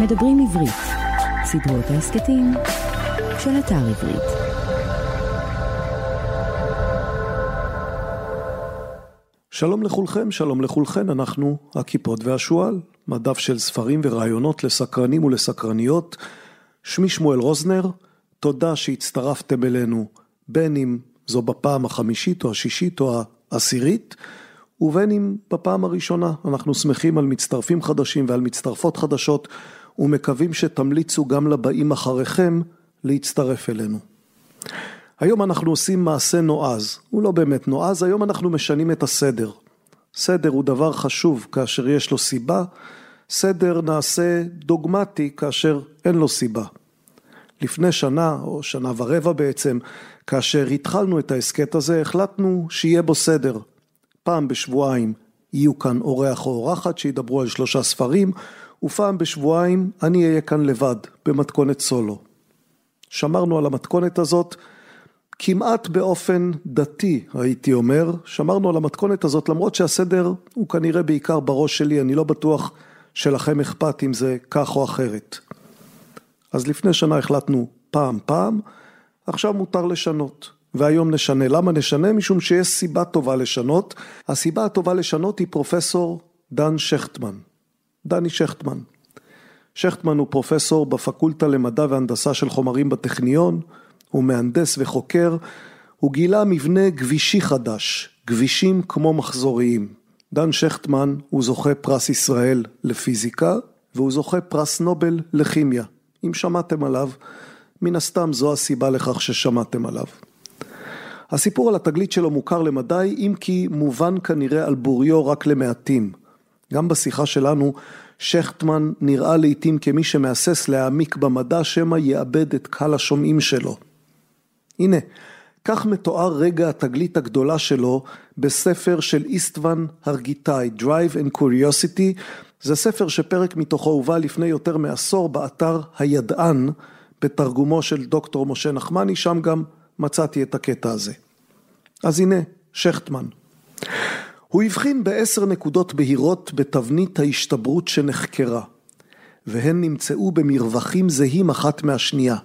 מדברים עברית, סדרות ההסכתים של אתר עברית. שלום לכולכם, שלום לכולכן, אנחנו הכיפות והשועל, מדף של ספרים ורעיונות לסקרנים ולסקרניות. שמי שמואל רוזנר, תודה שהצטרפתם אלינו, בין אם זו בפעם החמישית או השישית או העשירית, ובין אם בפעם הראשונה. אנחנו שמחים על מצטרפים חדשים ועל מצטרפות חדשות, ומקווים שתמליצו גם לבאים אחריכם להצטרף אלינו. היום אנחנו עושים מעשה נועז, הוא לא באמת נועז, היום אנחנו משנים את הסדר. סדר הוא דבר חשוב כאשר יש לו סיבה, סדר נעשה דוגמטי כאשר אין לו סיבה. לפני שנה, או שנה ורבע בעצם, כאשר התחלנו את ההסכת הזה, החלטנו שיהיה בו סדר. פעם בשבועיים יהיו כאן אורח או אורחת שידברו על שלושה ספרים, ופעם בשבועיים אני אהיה כאן לבד, במתכונת סולו. שמרנו על המתכונת הזאת כמעט באופן דתי, הייתי אומר, שמרנו על המתכונת הזאת למרות שהסדר הוא כנראה בעיקר בראש שלי, אני לא בטוח שלכם אכפת אם זה כך או אחרת. אז לפני שנה החלטנו פעם פעם, עכשיו מותר לשנות. והיום נשנה. למה נשנה? משום שיש סיבה טובה לשנות. הסיבה הטובה לשנות היא פרופסור דן שכטמן. דני שכטמן. שכטמן הוא פרופסור בפקולטה למדע והנדסה של חומרים בטכניון, הוא מהנדס וחוקר, הוא גילה מבנה גבישי חדש, גבישים כמו מחזוריים. דן שכטמן הוא זוכה פרס ישראל לפיזיקה, והוא זוכה פרס נובל לכימיה. אם שמעתם עליו, מן הסתם זו הסיבה לכך ששמעתם עליו. הסיפור על התגלית שלו מוכר למדי, אם כי מובן כנראה על בוריו רק למעטים. גם בשיחה שלנו, שכטמן נראה לעיתים כמי שמהסס להעמיק במדע שמא יאבד את קהל השומעים שלו. הנה, כך מתואר רגע התגלית הגדולה שלו בספר של איסטוון הרגיטאי, Drive and Curiosity, זה ספר שפרק מתוכו הובא לפני יותר מעשור באתר הידען, בתרגומו של דוקטור משה נחמני, שם גם מצאתי את הקטע הזה. אז הנה, שכטמן. הוא הבחין בעשר נקודות בהירות בתבנית ההשתברות שנחקרה, והן נמצאו במרווחים זהים אחת מהשנייה.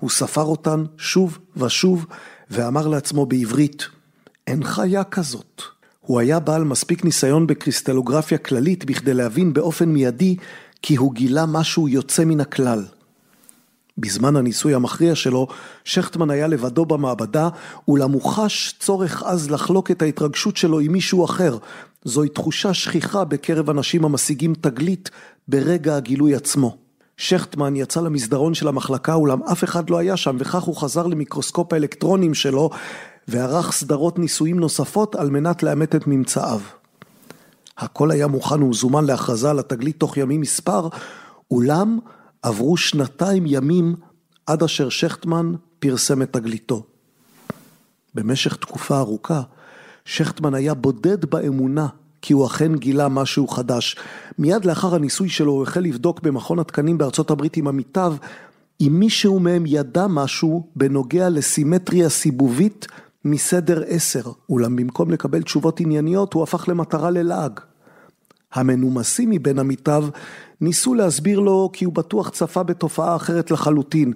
הוא ספר אותן שוב ושוב, ואמר לעצמו בעברית, אין חיה כזאת. הוא היה בעל מספיק ניסיון בקריסטלוגרפיה כללית בכדי להבין באופן מיידי כי הוא גילה משהו יוצא מן הכלל. בזמן הניסוי המכריע שלו, שכטמן היה לבדו במעבדה, אולם הוא חש צורך עז לחלוק את ההתרגשות שלו עם מישהו אחר. זוהי תחושה שכיחה בקרב אנשים המשיגים תגלית ברגע הגילוי עצמו. שכטמן יצא למסדרון של המחלקה, אולם אף אחד לא היה שם, וכך הוא חזר למיקרוסקופ האלקטרונים שלו, וערך סדרות ניסויים נוספות על מנת לאמת את ממצאיו. הכל היה מוכן וזומן להכרזה על התגלית תוך ימים מספר, אולם עברו שנתיים ימים עד אשר שכטמן פרסם את תגליתו. במשך תקופה ארוכה, שכטמן היה בודד באמונה כי הוא אכן גילה משהו חדש. מיד לאחר הניסוי שלו הוא החל לבדוק במכון התקנים בארצות הברית עם עמיתיו אם מישהו מהם ידע משהו בנוגע לסימטריה סיבובית מסדר עשר, אולם במקום לקבל תשובות ענייניות הוא הפך למטרה ללעג. המנומסים מבין עמיתיו ניסו להסביר לו כי הוא בטוח צפה בתופעה אחרת לחלוטין.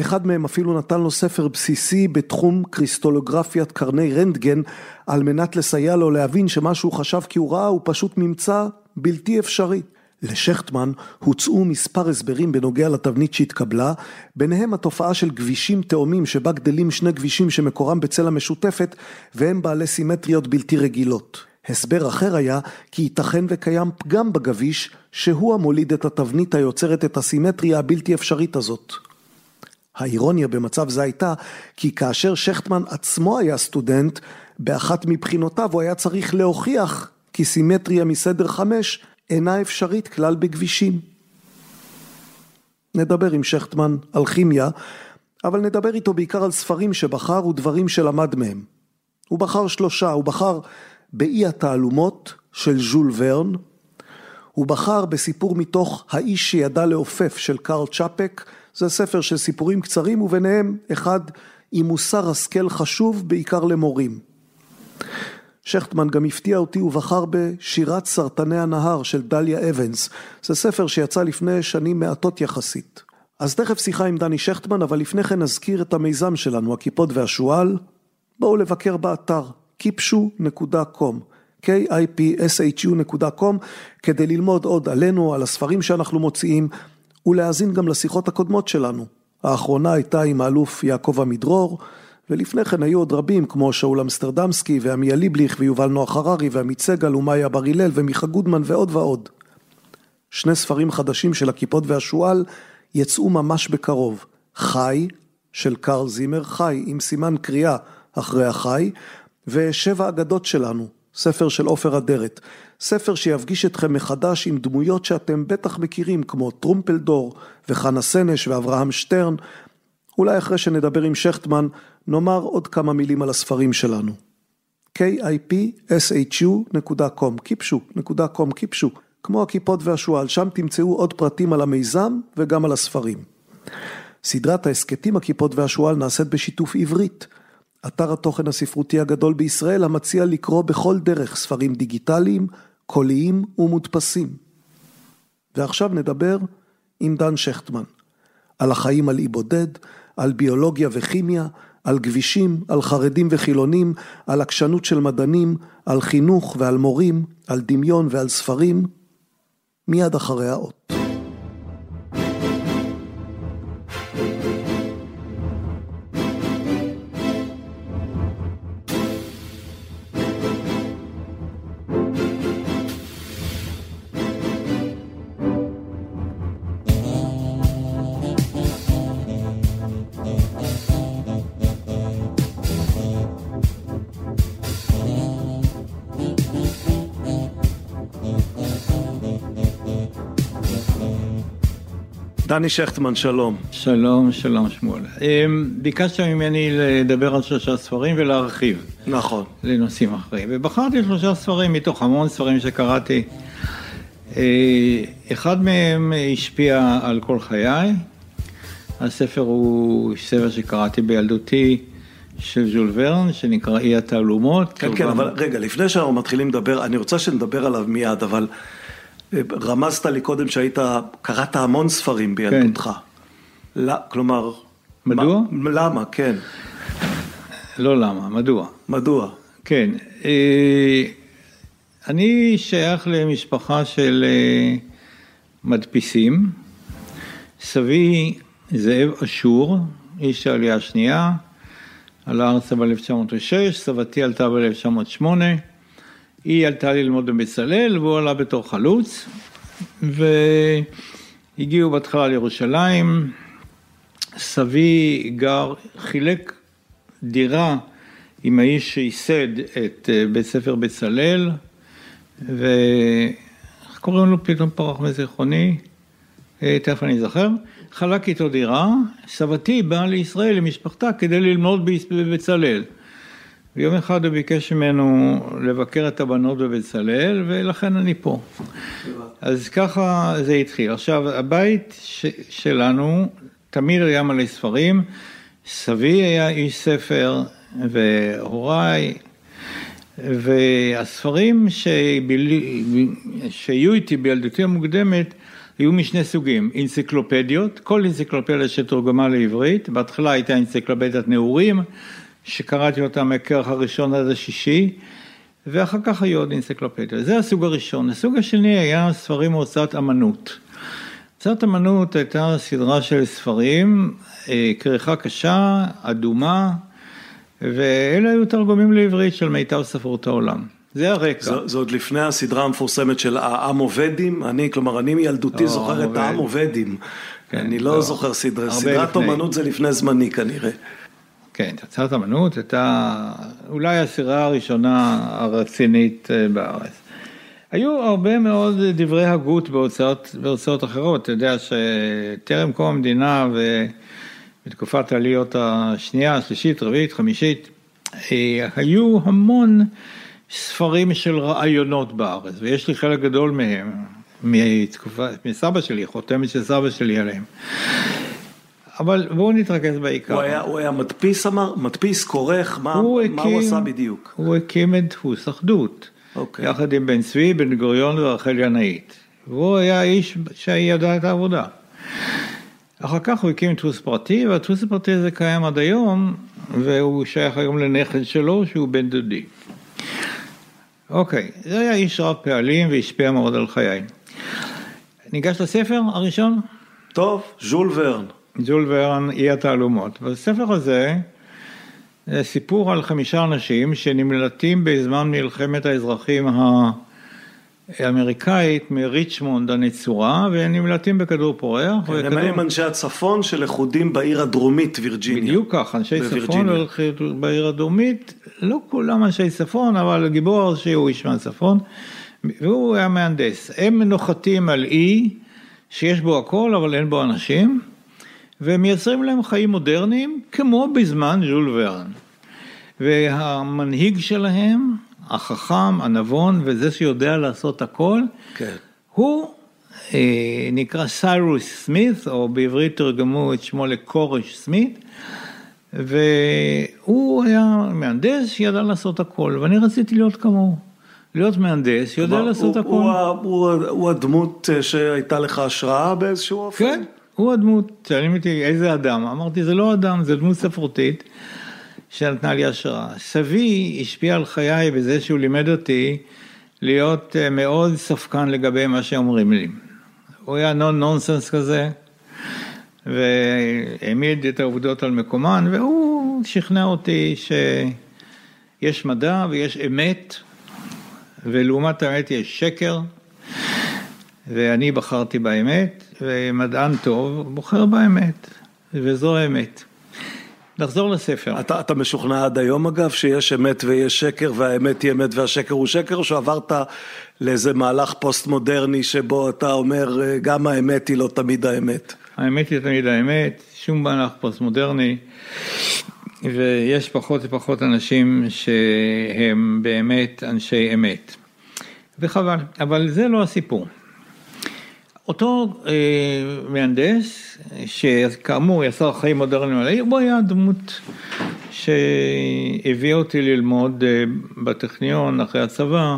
אחד מהם אפילו נתן לו ספר בסיסי בתחום קריסטולוגרפיית קרני רנטגן על מנת לסייע לו להבין שמה שהוא חשב כי הוא ראה הוא פשוט ממצא בלתי אפשרי. לשכטמן הוצאו מספר הסברים בנוגע לתבנית שהתקבלה, ביניהם התופעה של גבישים תאומים שבה גדלים שני גבישים שמקורם בצלע משותפת והם בעלי סימטריות בלתי רגילות. הסבר אחר היה כי ייתכן וקיים פגם בגביש שהוא המוליד את התבנית היוצרת את הסימטריה הבלתי אפשרית הזאת. האירוניה במצב זה הייתה כי כאשר שכטמן עצמו היה סטודנט, באחת מבחינותיו הוא היה צריך להוכיח כי סימטריה מסדר חמש אינה אפשרית כלל בכבישים. נדבר עם שכטמן על כימיה, אבל נדבר איתו בעיקר על ספרים שבחר ודברים שלמד מהם. הוא בחר שלושה, הוא בחר באי התעלומות של ז'ול ורן, הוא בחר בסיפור מתוך האיש שידע לעופף של קרל צ'אפק, זה ספר של סיפורים קצרים וביניהם אחד עם מוסר השכל חשוב בעיקר למורים. שכטמן גם הפתיע אותי ובחר בשירת סרטני הנהר של דליה אבנס. זה ספר שיצא לפני שנים מעטות יחסית. אז תכף שיחה עם דני שכטמן, אבל לפני כן נזכיר את המיזם שלנו, הקיפוד והשועל. בואו לבקר באתר kipshu.com, kipshu.com, כדי ללמוד עוד עלינו, על הספרים שאנחנו מוציאים, ולהאזין גם לשיחות הקודמות שלנו. האחרונה הייתה עם האלוף יעקב עמידרור, ולפני כן היו עוד רבים כמו שאול אמסטרדמסקי ועמיה ליבליך ויובל נוח הררי ועמית סגל ומאיה בר הלל ומיכה גודמן ועוד ועוד. שני ספרים חדשים של הכיפות והשועל יצאו ממש בקרוב. חי, של קרל זימר, חי עם סימן קריאה אחרי החי, ושבע אגדות שלנו, ספר של עופר אדרת. ספר שיפגיש אתכם מחדש עם דמויות שאתם בטח מכירים כמו טרומפלדור וחנה סנש ואברהם שטרן. אולי אחרי שנדבר עם שכטמן נאמר עוד כמה מילים על הספרים שלנו. kipshu.com, kipshu.com, kipshu, כמו הכיפות והשועל, שם תמצאו עוד פרטים על המיזם וגם על הספרים. סדרת ההסכתים הכיפות והשועל נעשית בשיתוף עברית. אתר התוכן הספרותי הגדול בישראל המציע לקרוא בכל דרך ספרים דיגיטליים, קוליים ומודפסים. ועכשיו נדבר עם דן שכטמן, על החיים על אי בודד, על ביולוגיה וכימיה, על כבישים, על חרדים וחילונים, על עקשנות של מדענים, על חינוך ועל מורים, על דמיון ועל ספרים, מיד אחרי האות. דני שכטמן, שלום. שלום, שלום שמואל. אמ, ביקשת ממני לדבר על שלושה ספרים ולהרחיב. נכון. לנושאים אחרים. ובחרתי שלושה ספרים מתוך המון ספרים שקראתי. אה, אחד מהם השפיע על כל חיי. הספר הוא ספר שקראתי בילדותי של ז'ול ורן, שנקרא אי התעלומות. כן, כן, אבל רגע, לפני שאנחנו מתחילים לדבר, אני רוצה שנדבר עליו מיד, אבל... רמזת לי קודם שהיית, קראת המון ספרים בילדותך. כן. לא, כלומר... מדוע? מה, למה, כן. לא למה, מדוע. מדוע? כן. אה, אני שייך למשפחה של אה, מדפיסים. סבי זאב אשור, איש העלייה השנייה, עלה ארצה ב-1906, סבתי עלתה ב-1908. היא עלתה ללמוד בבצלאל והוא עלה בתור חלוץ והגיעו בהתחלה לירושלים, סבי גר, חילק דירה עם האיש שייסד את אה, בית ספר בצלאל ואיך קוראים לו? פתאום פרח מזיכרוני, אה, תכף אני אזכר, חלק איתו דירה, סבתי באה לישראל עם משפחתה כדי ללמוד בבצלאל. ויום אחד הוא ביקש ממנו לבקר את הבנות בבצלאל, ולכן אני פה. אז ככה זה התחיל. עכשיו, הבית ש- שלנו תמיד היה מלא ספרים, סבי היה איש ספר, והוריי, והספרים שביל... שהיו איתי בילדותי המוקדמת, היו משני סוגים, אנציקלופדיות, כל אנציקלופדיה שתורגמה לעברית, בהתחלה הייתה אנציקלופדיית נעורים, שקראתי אותה מהכרך הראשון עד השישי, ואחר כך היו עוד אנציקלופדיה. זה הסוג הראשון. הסוג השני היה ספרים מהוצאת אמנות. הוצאת אמנות הייתה סדרה של ספרים, אה, כריכה קשה, אדומה, ואלה היו תרגומים לעברית של מיטב ספרות העולם. זה הרקע. זה, זה עוד לפני הסדרה המפורסמת של העם עובדים, אני, כלומר, אני מילדותי לא, זוכר את העם עובדים. כן, אני לא, לא זוכר סדרה, סדרת אומנות זה לפני זמני כנראה. כן, תצ"רת אמנות הייתה אולי הסירה הראשונה הרצינית אה, בארץ. היו הרבה מאוד דברי הגות בהוצאות, בהוצאות אחרות, אתה יודע שטרם קום המדינה ובתקופת העליות השנייה, השלישית, רביעית, חמישית, אה, היו המון ספרים של רעיונות בארץ, ויש לי חלק גדול מהם, מתקופה, מסבא שלי, חותמת של סבא שלי עליהם. אבל בואו נתרכז בעיקר. הוא היה, הוא היה מדפיס אמר? מדפיס, כורך? מה הוא, מה הוא עשה בדיוק? הוא הקים את דפוס אחדות. אוקיי. יחד עם בן צבי, בן גוריון ורחל ינאית. והוא היה איש שידע את העבודה. אחר כך הוא הקים דפוס פרטי, והדפוס הפרטי הזה קיים עד היום, והוא שייך היום לנכד שלו, שהוא בן דודי. אוקיי, זה היה איש רב פעלים והשפיע מאוד על חיי. ניגש לספר הראשון? טוב, ז'ול ורן. ז'ול ורן, אי התעלומות. בספר הזה, זה סיפור על חמישה אנשים שנמלטים בזמן מלחמת האזרחים האמריקאית מריצ'מונד הנצורה, והם נמלטים בכדור פורח. כן, וכדור... הם אנשי הצפון שלכודים בעיר הדרומית וירג'יניה. בדיוק כך, אנשי צפון בעיר הדרומית, לא כולם אנשי צפון, אבל הגיבור הראשי הוא איש מהצפון, והוא היה מהנדס. הם נוחתים על אי שיש בו הכל, אבל אין בו אנשים, ומייצרים להם חיים מודרניים, כמו בזמן ז'ול ורן. והמנהיג שלהם, החכם, הנבון, וזה שיודע לעשות הכל, כן. הוא אה, נקרא סיירוס סמית, או בעברית תרגמו את שמו לכורש סמית, והוא היה מהנדס שידע לעשות הכל, ואני רציתי להיות כמוהו. להיות מהנדס, יודע לעשות הוא, הכל. הוא, הוא, ה- הוא הדמות אה, שהייתה לך השראה באיזשהו אופן? כן, הוא הדמות, שואלים אותי איזה אדם, אמרתי זה לא אדם, זה דמות ספרותית שנתנה לי השראה. סבי השפיע על חיי בזה שהוא לימד אותי להיות אה, מאוד ספקן לגבי מה שאומרים לי. הוא היה נון נונסנס כזה, והעמיד את העובדות על מקומן, והוא שכנע אותי שיש מדע ויש אמת, ולעומת האמת יש שקר. ואני בחרתי באמת, ומדען טוב בוחר באמת, וזו האמת. נחזור לספר. אתה, אתה משוכנע עד היום אגב שיש אמת ויש שקר והאמת היא אמת והשקר הוא שקר או שעברת לאיזה מהלך פוסט מודרני שבו אתה אומר אה, גם האמת היא לא תמיד האמת? האמת היא תמיד האמת, שום מהלך פוסט מודרני, ויש פחות ופחות אנשים שהם באמת אנשי אמת. וחבל, אבל זה לא הסיפור. אותו אה, מהנדס, שכאמור יצר חיים מודרניים על העיר, הוא היה דמות שהביאה אותי ללמוד אה, בטכניון אחרי הצבא,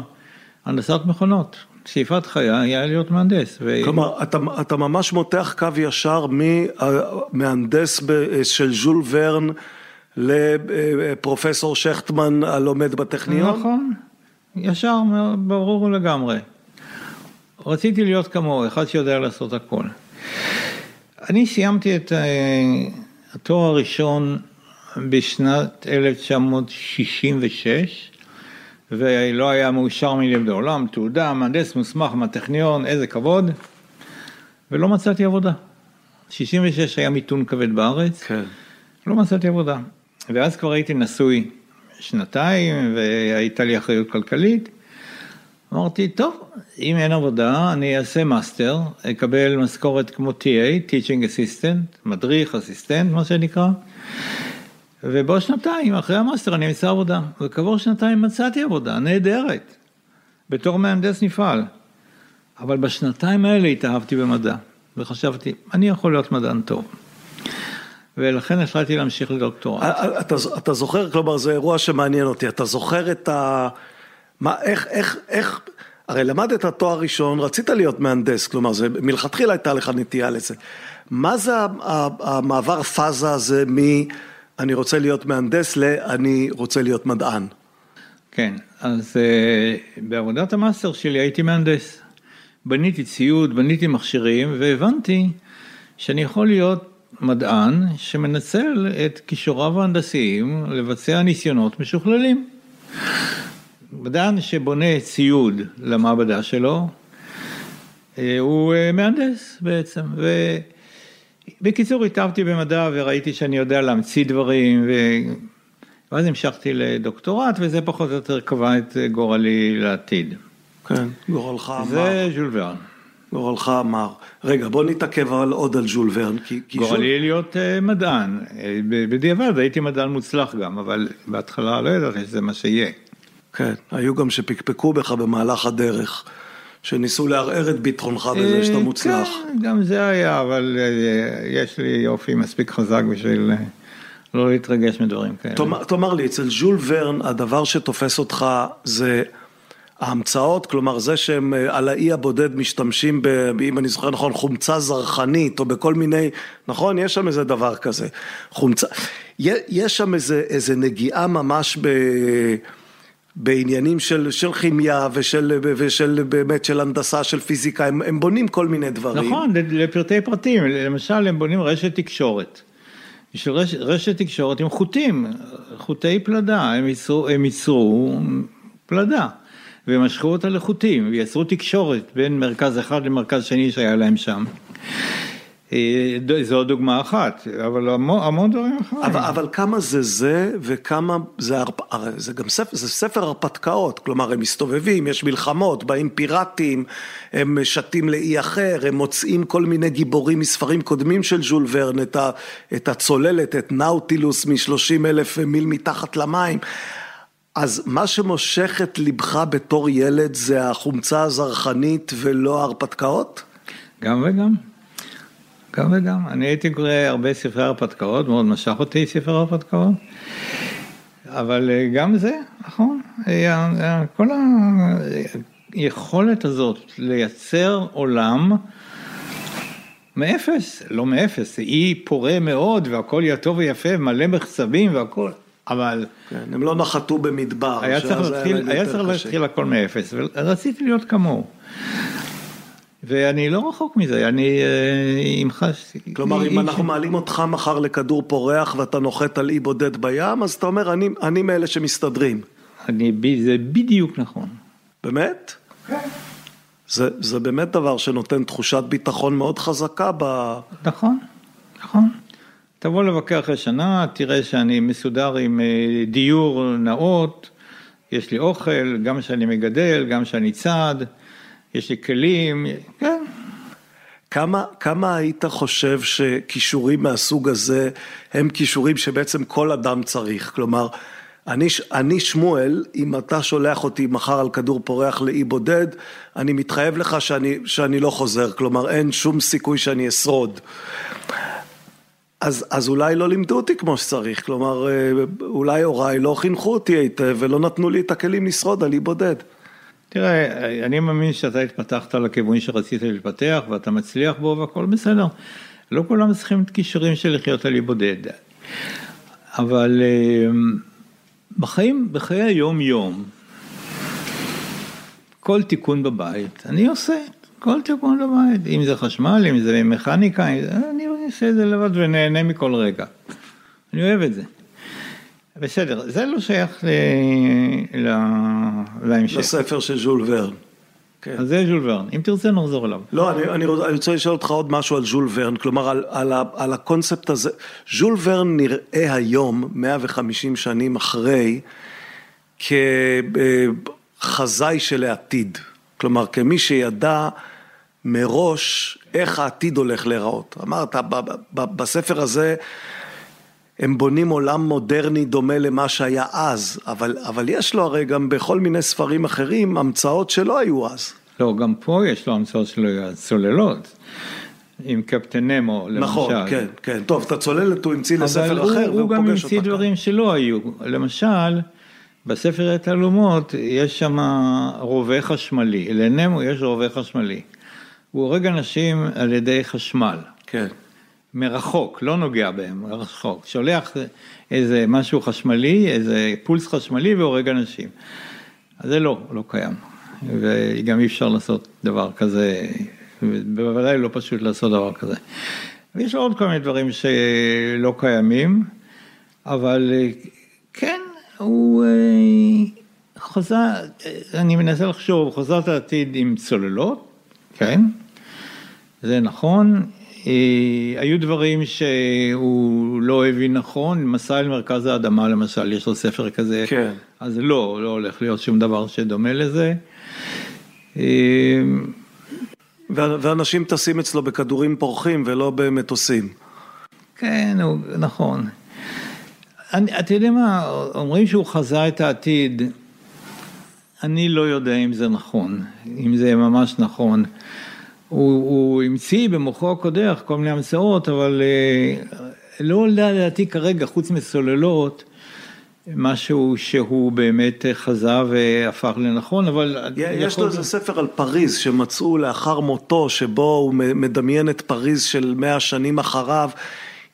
הנדסת מכונות. שאיפת חיי היה להיות מהנדס. ו... כלומר, אתה, אתה ממש מותח קו ישר ממהנדס ב- של ז'ול ורן לפרופסור שכטמן הלומד בטכניון? נכון, ישר, ברור לגמרי. רציתי להיות כמוהו, אחד שיודע לעשות הכל. אני סיימתי את אה, התואר הראשון בשנת 1966, ולא היה מאושר ממני בעולם, תעודה, מהנדס מוסמך מהטכניון, איזה כבוד, ולא מצאתי עבודה. 66 היה מיתון כבד בארץ, כן. לא מצאתי עבודה. ואז כבר הייתי נשוי שנתיים, והייתה לי אחריות כלכלית. אמרתי, טוב, אם אין עבודה, אני אעשה מאסטר, אקבל משכורת כמו TA, Teaching Assistant, מדריך, אסיסטנט, מה שנקרא. ובעוד שנתיים, אחרי המאסטר, אני אמצא עבודה. וכעבור שנתיים מצאתי עבודה, נהדרת, בתור מהנדס נפעל. אבל בשנתיים האלה התאהבתי במדע, וחשבתי, אני יכול להיות מדען טוב. ולכן החלטתי להמשיך לדוקטורט. אתה, אתה זוכר, כלומר זה אירוע שמעניין אותי, אתה זוכר את ה... מה, איך, איך, איך, הרי למדת תואר ראשון, רצית להיות מהנדס, כלומר זה מלכתחילה הייתה לך נטייה לזה. מה זה המעבר פאזה הזה מ... אני רוצה להיות מהנדס ל... אני רוצה להיות מדען? כן, אז uh, בעבודת המאסטר שלי הייתי מהנדס. בניתי ציוד, בניתי מכשירים, והבנתי שאני יכול להיות מדען שמנצל את כישוריו ההנדסיים לבצע ניסיונות משוכללים. מדען שבונה ציוד למעבדה שלו, אה, הוא אה, מהנדס בעצם. ובקיצור התאהבתי במדע וראיתי שאני יודע להמציא דברים, ו... ואז המשכתי לדוקטורט וזה פחות או יותר קבע את גורלי לעתיד. כן, גורלך אמר. זה ז'ול ורן. גורלך אמר. רגע, בוא נתעכב על עוד על ז'ול ורן. כי, כי גורלי ז'ול... להיות uh, מדען, בדיעבד הייתי מדען מוצלח גם, אבל בהתחלה לא ידעתי שזה מה שיהיה. כן, היו גם שפקפקו בך במהלך הדרך, שניסו לערער את ביטחונך בזה שאתה מוצלח. כן, גם זה היה, אבל אה, יש לי יופי מספיק חזק בשביל אה, לא להתרגש מדברים כאלה. תאמר, תאמר לי, אצל ז'ול ורן הדבר שתופס אותך זה ההמצאות, כלומר זה שהם אה, על האי הבודד משתמשים, ב, אם אני זוכר נכון, חומצה זרחנית או בכל מיני, נכון? יש שם איזה דבר כזה, חומצה, יש שם איזה, איזה נגיעה ממש ב... בעניינים של, של כימיה ושל, ושל באמת של הנדסה, של פיזיקה, הם, הם בונים כל מיני דברים. נכון, לפרטי פרטים, למשל הם בונים רשת תקשורת. בשביל רש, רשת תקשורת עם חוטים, חוטי פלדה, הם ייצרו, הם ייצרו פלדה. ומשכו אותה לחוטים, ויצרו תקשורת בין מרכז אחד למרכז שני שהיה להם שם. אה, זו דוגמה אחת, אבל המון, המון דברים אחרים. אבל, אבל כמה זה זה וכמה זה, זה גם ספר, זה ספר הרפתקאות, כלומר הם מסתובבים, יש מלחמות, באים פיראטים, הם שתים לאי אחר, הם מוצאים כל מיני גיבורים מספרים קודמים של ז'ול ורן, את, ה, את הצוללת, את נאוטילוס מ-30 אלף מיל מתחת למים. אז מה שמושך את לבך בתור ילד זה החומצה הזרחנית ולא ההרפתקאות? גם וגם. גם וגם. אני הייתי קורא הרבה ספרי הרפתקאות, מאוד משך אותי ספר הרפתקאות. אבל אה, גם זה, נכון, אה, כל היכולת הזאת לייצר עולם מאפס, לא מאפס, אי פורה מאוד והכל יהיה טוב ויפה, מלא מחצבים והכל, אבל... כן, הם לא נחתו במדבר. היה צריך להתחיל, היה צריך להתחיל הכל מאפס, ורציתי להיות כמוהו. ואני לא רחוק מזה, אני עם אה, חש... כלומר, אם אנחנו מעלים אותך מחר לכדור פורח ואתה נוחת על אי בודד בים, אז אתה אומר, אני, אני מאלה שמסתדרים. אני, זה בדיוק נכון. באמת? כן. זה, זה באמת דבר שנותן תחושת ביטחון מאוד חזקה ב... נכון, נכון. תבוא לבקר אחרי שנה, תראה שאני מסודר עם אה, דיור נאות, יש לי אוכל, גם שאני מגדל, גם שאני צד, יש לי כלים, כן. כמה, כמה היית חושב שכישורים מהסוג הזה הם כישורים שבעצם כל אדם צריך? כלומר, אני, אני שמואל, אם אתה שולח אותי מחר על כדור פורח לאי בודד, אני מתחייב לך שאני, שאני לא חוזר, כלומר אין שום סיכוי שאני אשרוד. אז, אז אולי לא לימדו אותי כמו שצריך, כלומר, אה, אולי הוריי לא חינכו אותי היטב ולא נתנו לי את הכלים לשרוד על אי בודד. תראה, אני מאמין שאתה התפתחת לכיוון שרצית להתפתח ואתה מצליח בו והכל בסדר. לא כולם צריכים את כישורים של לחיות על בודד. אבל אה, בחיים, בחיי היום יום, כל תיקון בבית, אני עושה. כל תיקון לבית, אם זה חשמל, אם זה מכניקה, אני עושה את זה לבד ונהנה מכל רגע. אני אוהב את זה. בסדר, זה לא שייך ל... ל... להמשך. לספר של ז'ול ורן. כן. אז זה ז'ול ורן, אם תרצה נחזור אליו. לא, אני, אני, רוצה, אני רוצה לשאול אותך עוד משהו על ז'ול ורן, כלומר על, על, על הקונספט הזה. ז'ול ורן נראה היום, 150 שנים אחרי, כחזאי של העתיד. כלומר, כמי שידע מראש איך העתיד הולך להיראות. אמרת, בספר הזה הם בונים עולם מודרני דומה למה שהיה אז, אבל, אבל יש לו הרי גם בכל מיני ספרים אחרים המצאות שלא היו אז. לא, גם פה יש לו המצאות שלא היו אז, צוללות. עם קפטן נמו, למשל. נכון, כן, כן. טוב, את הצוללת הוא המציא לספר אחר, והוא פוגש אותה. אבל הוא גם המציא דברים שלא היו. למשל, בספר התעלומות יש שם רובה חשמלי, לנמו יש רובה חשמלי. הוא הורג אנשים על ידי חשמל. כן. מרחוק, לא נוגע בהם, מרחוק. שולח איזה משהו חשמלי, איזה פולס חשמלי והורג אנשים. אז זה לא, לא קיים. וגם אי אפשר לעשות דבר כזה, בוודאי לא פשוט לעשות דבר כזה. ויש עוד כל מיני דברים שלא קיימים, אבל כן, הוא אה, חוזה, אני מנסה לחשוב, חוזרת העתיד עם צוללות, כן, זה נכון, אה, היו דברים שהוא לא הבין נכון, מסע אל מרכז האדמה למשל, יש לו ספר כזה, כן. אז לא, לא הולך להיות שום דבר שדומה לזה. אה, ואנשים טסים אצלו בכדורים פורחים ולא במטוסים. כן, נכון. אני, אתה יודע מה, אומרים שהוא חזה את העתיד. אני לא יודע אם זה נכון, אם זה ממש נכון. הוא, הוא המציא במוחו הקודח כל מיני המצאות, אבל אה, לא עולה לדעתי כרגע, חוץ מסוללות, משהו שהוא באמת חזה והפך לנכון, אבל... יש לו איזה ספר על פריז שמצאו לאחר מותו, שבו הוא מדמיין את פריז של מאה שנים אחריו.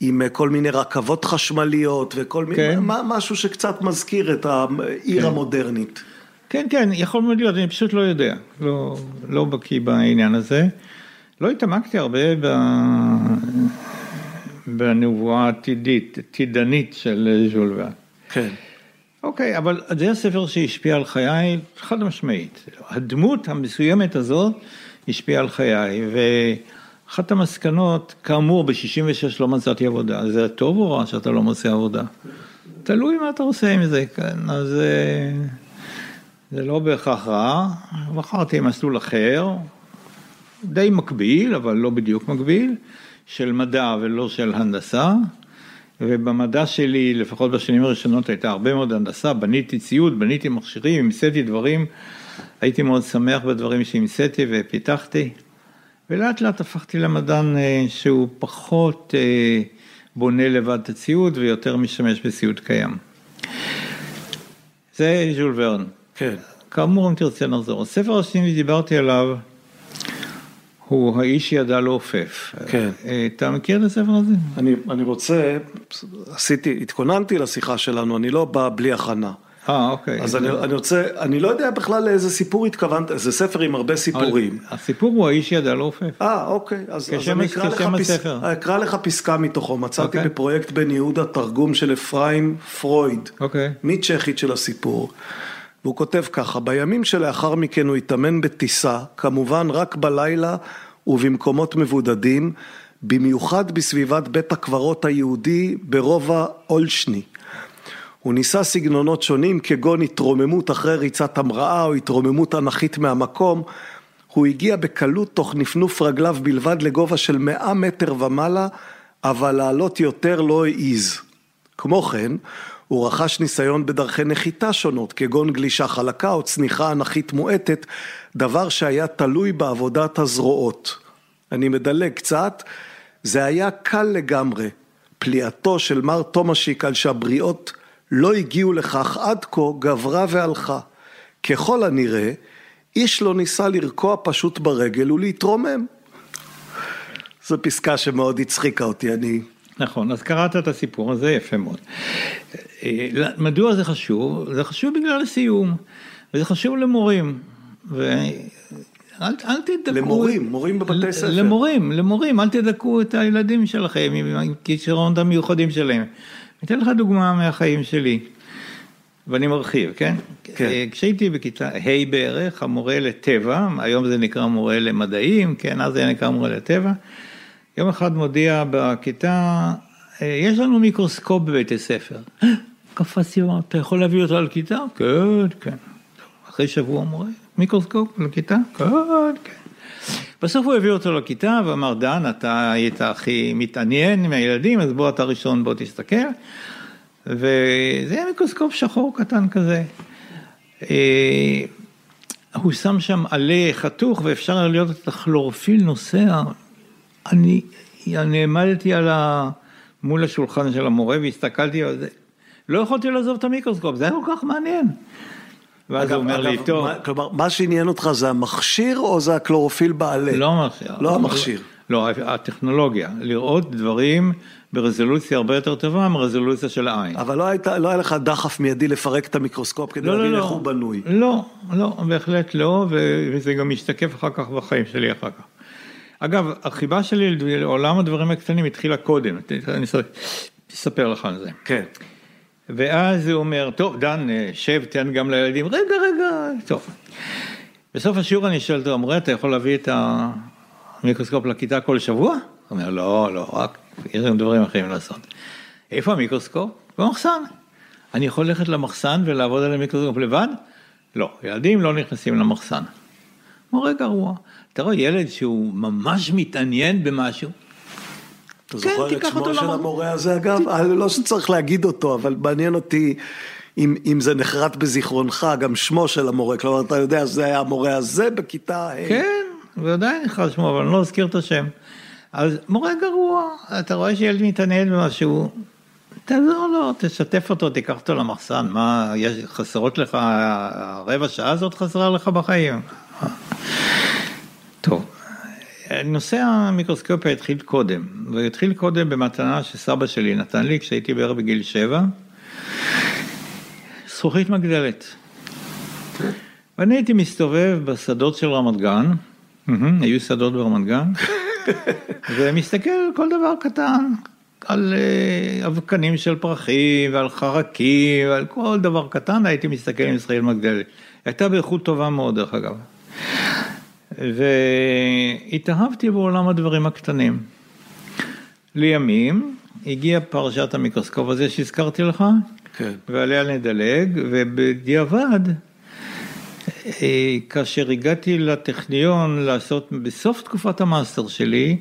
עם כל מיני רכבות חשמליות וכל כן. מיני, משהו שקצת מזכיר את העיר כן. המודרנית. כן, כן, יכול מאוד להיות, אני פשוט לא יודע, לא, לא בקיא בעניין הזה. לא התעמקתי הרבה ב... בנבואה העתידית, עתידנית של ז'ול ורן. כן. אוקיי, אבל זה הספר שהשפיע על חיי חד משמעית. הדמות המסוימת הזאת השפיעה על חיי, ואחת המסקנות, כאמור, ב-66 לא מצאתי עבודה. זה טוב או רע שאתה לא מוצא עבודה? תלוי מה אתה עושה עם זה, כן, אז אה, זה לא בהכרח רע. בחרתי מסלול אחר, די מקביל, אבל לא בדיוק מקביל, של מדע ולא של הנדסה. ובמדע שלי, לפחות בשנים הראשונות, הייתה הרבה מאוד הנדסה, בניתי ציוד, בניתי מכשירים, המצאתי דברים, הייתי מאוד שמח בדברים שהמצאתי ופיתחתי, ולאט לאט הפכתי למדען אה, שהוא פחות אה, בונה לבד את הציוד ויותר משתמש בציוד קיים. זה ז'ול ורן. כן. כאמור, אם תרצה נחזור. הספר השני שדיברתי עליו, הוא האיש שידע לעופף. כן. אתה מכיר את הספר הזה? אני, אני רוצה, עשיתי, התכוננתי לשיחה שלנו, אני לא בא בלי הכנה. אה, אוקיי. אז אני, אני רוצה, אני לא יודע בכלל לאיזה סיפור התכוונת, זה ספר עם הרבה סיפורים. הסיפור הוא האיש שידע לעופף. אה, אוקיי, אז, אז אני אקרא לך, פס, אקרא לך פסקה מתוכו, מצאתי אוקיי. בפרויקט בן יהודה תרגום של אפרים פרויד, אוקיי. מצ'כית של הסיפור. והוא כותב ככה, בימים שלאחר מכן הוא התאמן בטיסה, כמובן רק בלילה ובמקומות מבודדים, במיוחד בסביבת בית הקברות היהודי ברובע אולשני. הוא ניסה סגנונות שונים כגון התרוממות אחרי ריצת המראה או התרוממות אנכית מהמקום. הוא הגיע בקלות תוך נפנוף רגליו בלבד לגובה של מאה מטר ומעלה, אבל לעלות יותר לא העיז. כמו כן, הוא רכש ניסיון בדרכי נחיתה שונות, כגון גלישה חלקה או צניחה אנכית מועטת, דבר שהיה תלוי בעבודת הזרועות. אני מדלג קצת, זה היה קל לגמרי. פליאתו של מר תומשיק על שהבריאות לא הגיעו לכך עד כה גברה והלכה. ככל הנראה, איש לא ניסה לרקוע פשוט ברגל ולהתרומם. זו פסקה שמאוד הצחיקה אותי, אני נכון, אז קראת את הסיפור הזה, יפה מאוד. אה, מדוע זה חשוב? זה חשוב בגלל הסיום, וזה חשוב למורים. ואל אל תדכאו... למורים, מורים בבתי ספר. למורים, למורים, אל תדכאו את הילדים שלכם עם הכישרונות המיוחדים שלהם. אני אתן לך דוגמה מהחיים שלי, ואני מרחיב, כן? כן. אה, כשהייתי בכיתה ה' בערך, המורה לטבע, היום זה נקרא מורה למדעים, כן, אז זה נקרא מורה לטבע. יום אחד מודיע בכיתה, יש לנו מיקרוסקופ בבית הספר. קפצתי, אתה יכול להביא אותו לכיתה? כן, כן. אחרי שבוע מורה, מיקרוסקופ לכיתה? כן, כן. בסוף הוא הביא אותו לכיתה ואמר, דן, אתה היית הכי מתעניין עם הילדים, אז בוא אתה ראשון, בוא תסתכל. וזה היה מיקרוסקופ שחור קטן כזה. אה, הוא שם שם עלה חתוך ואפשר לראות את הכלורופיל נוסע אני, אני העמדתי על ה... מול השולחן של המורה והסתכלתי על זה. לא יכולתי לעזוב את המיקרוסקופ, זה היה כל כך מעניין. ואז הוא אומר לי, טוב. כלומר, מה שעניין אותך זה המכשיר או זה הקלורופיל בעלה? לא המכשיר. לא המכשיר. לא, הטכנולוגיה, לראות דברים ברזולוציה הרבה יותר טובה מרזולוציה של העין. אבל לא, היית, לא היה לך דחף מיידי לפרק את המיקרוסקופ כדי לא, להבין לא, איך לא. הוא בנוי. לא, לא, בהחלט לא, וזה גם משתקף אחר כך בחיים שלי אחר כך. אגב, החיבה שלי לעולם הדברים הקטנים התחילה קודם, אני אספר לך על זה. כן. ואז הוא אומר, טוב, דן, שב, תן גם לילדים, רגע, רגע, טוב. בסוף השיעור אני שואל אותו, המורה, אתה יכול להביא את המיקרוסקופ לכיתה כל שבוע? הוא אומר, לא, לא, רק, יש לנו דברים אחרים לעשות. איפה המיקרוסקופ? במחסן. אני יכול ללכת למחסן ולעבוד על המיקרוסקופ לבד? לא, ילדים לא נכנסים למחסן. מורה גרוע. אתה רואה ילד שהוא ממש מתעניין במשהו. אתה כן, זוכר את שמו של המורה הזה אגב? לא שצריך להגיד אותו, אבל מעניין אותי אם, אם זה נחרט בזיכרונך, גם שמו של המורה, כלומר, אתה יודע שזה היה המורה הזה בכיתה ה'. כן, ועדיין נחרט שמו, אבל אני לא אזכיר את השם. אז מורה גרוע, אתה רואה שילד מתעניין במשהו, תעזור לו, תשתף אותו, תיקח אותו למחסן, מה, יש, חסרות לך, הרבע שעה הזאת חסרה לך בחיים. נושא המיקרוסקופיה התחיל קודם, והתחיל קודם במתנה שסבא שלי נתן לי כשהייתי בערך בגיל שבע, זכוכית מגדלת. ואני הייתי מסתובב בשדות של רמת גן, היו שדות ברמת גן, ומסתכל על כל דבר קטן, על אה, אבקנים של פרחים ועל חרקים ועל כל דבר קטן הייתי מסתכל עם זכוכית מגדלת. הייתה באיכות טובה מאוד דרך אגב. והתאהבתי בעולם הדברים הקטנים. לימים הגיעה פרשת המיקרוסקופ הזה שהזכרתי לך, כן. ועליה נדלג, ובדיעבד, אה, כאשר הגעתי לטכניון לעשות, בסוף תקופת המאסטר שלי,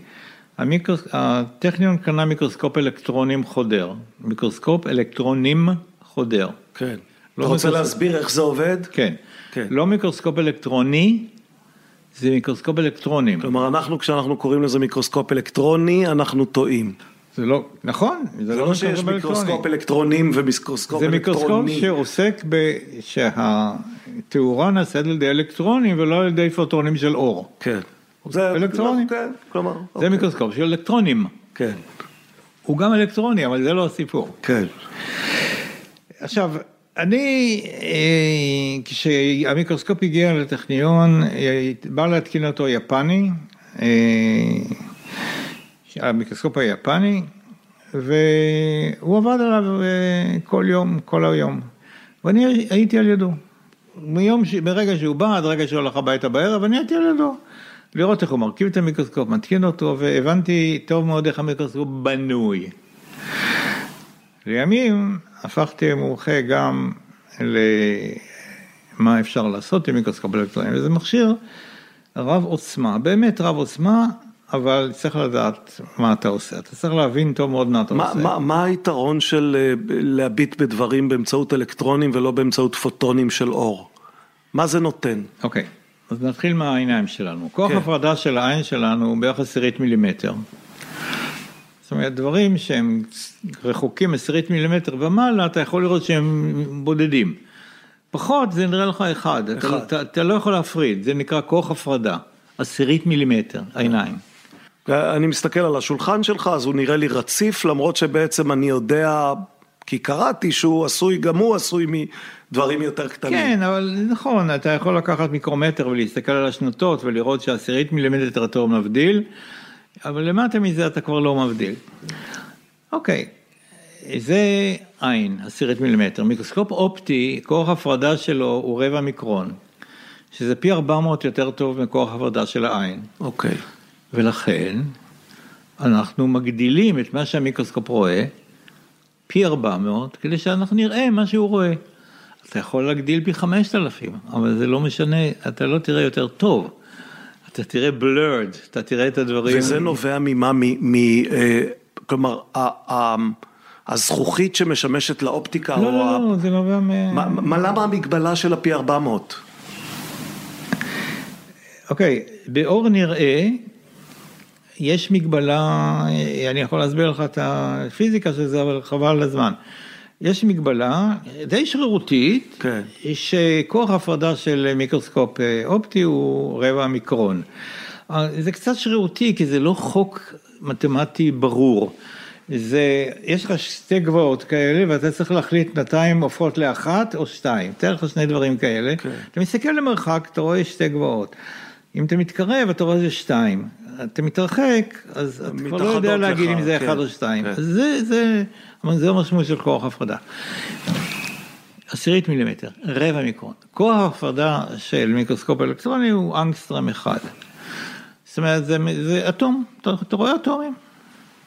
המיקרוס... הטכניון קנה מיקרוסקופ אלקטרונים חודר, מיקרוסקופ אלקטרונים חודר. כן. לא אתה רוצה מיקרוסקופ- להסביר איך זה עובד? כן. כן. לא מיקרוסקופ אלקטרוני, זה מיקרוסקופ אלקטרונים. כלומר, אנחנו, כשאנחנו קוראים לזה מיקרוסקופ אלקטרוני, אנחנו טועים. זה לא, נכון, זה לא שיש מיקרוסקופ אלקטרונים ומיקרוסקופ זה מיקרוסקופ אלקטרוני. שעוסק ב... שהתאורה נעשית על ידי אלקטרונים ולא על ידי פוטונים של אור. כן. זה אלקטרוני. כן, כלומר. זה אוקיי. מיקרוסקופ של אלקטרונים. כן, הוא גם אלקטרוני, אבל זה לא הסיפור. כן. עכשיו, אני, אה, כשהמיקרוסקופ הגיע לטכניון, אה, בא להתקין אותו יפני, אה, המיקרוסקופ היפני, והוא עבד עליו כל יום, כל היום, ואני הייתי על ידו. מיום, ש... ברגע שהוא בא, עד רגע שהוא הולך הביתה בערב, אני הייתי על ידו. לראות איך הוא מרכיב את המיקרוסקופ, מתקין אותו, והבנתי טוב מאוד איך המיקרוסקופ בנוי. לימים הפכתי מומחה גם למה אפשר לעשות עם מיקרוסקופ אלקטרוני, וזה מכשיר רב עוצמה, באמת רב עוצמה, אבל צריך לדעת מה אתה עושה, אתה צריך להבין טוב מאוד מה אתה מה, עושה. מה, מה היתרון של אה, להביט בדברים באמצעות אלקטרונים ולא באמצעות פוטונים של אור? מה זה נותן? אוקיי, אז נתחיל מהעיניים שלנו. כוח כן. הפרדה של העין שלנו הוא בערך עשירית מילימטר. זאת אומרת, דברים שהם רחוקים עשירית מילימטר ומעלה, אתה יכול לראות שהם בודדים. פחות זה נראה לך אחד, אתה, אחד. אתה, אתה לא יכול להפריד, זה נקרא כוח הפרדה, עשירית מילימטר, העיניים. אני מסתכל על השולחן שלך, אז הוא נראה לי רציף, למרות שבעצם אני יודע, כי קראתי שהוא עשוי, גם הוא עשוי מדברים יותר קטנים. כן, אבל נכון, אתה יכול לקחת מיקרומטר ולהסתכל על השנותות ולראות שעשירית מילימטר יותר מבדיל, אבל למטה מזה אתה כבר לא מבדיל. אוקיי, זה עין, עשירית מילימטר. מיקרוסקופ אופטי, כוח הפרדה שלו הוא רבע מיקרון, שזה פי 400 יותר טוב מכוח הפרדה של העין. אוקיי. ולכן אנחנו מגדילים את מה שהמיקרוסקופ רואה פי 400 כדי שאנחנו נראה מה שהוא רואה. אתה יכול להגדיל פי 5,000, אבל זה לא משנה, אתה לא תראה יותר טוב. אתה תראה blurred, אתה תראה את הדברים. וזה נובע ממה? מ... מ אה, כלומר, ה- ה- הזכוכית שמשמשת לאופטיקה, לא, או לא, ה- לא, זה נובע מ... מה, מה, למה המגבלה של הפי 400? אוקיי, באור נראה, יש מגבלה, אני יכול להסביר לך את הפיזיקה של זה, אבל חבל על הזמן. יש מגבלה די שרירותית, כן. שכוח הפרדה של מיקרוסקופ אה, אופטי הוא רבע מיקרון. אה, זה קצת שרירותי, כי זה לא חוק מתמטי ברור. זה, יש לך שתי גבעות כאלה ואתה צריך להחליט הן הופכות לאחת או שתיים, תאר לך שני דברים כאלה, כן. אתה מסתכל למרחק, אתה רואה שתי גבעות, אם אתה מתקרב אתה רואה זה שתיים, אתה מתרחק אז אתה כבר לא יודע להגיד לך, אם זה כן, אחד או שתיים, כן. זה, זה, אבל זה המשמעות של כוח הפרדה. עשירית מילימטר, רבע מיקרון, כוח ההפרדה של מיקרוסקופ אלקטרוני הוא אנגסטרם אחד, זאת אומרת זה, זה אטום, אתה, אתה רואה אטומים,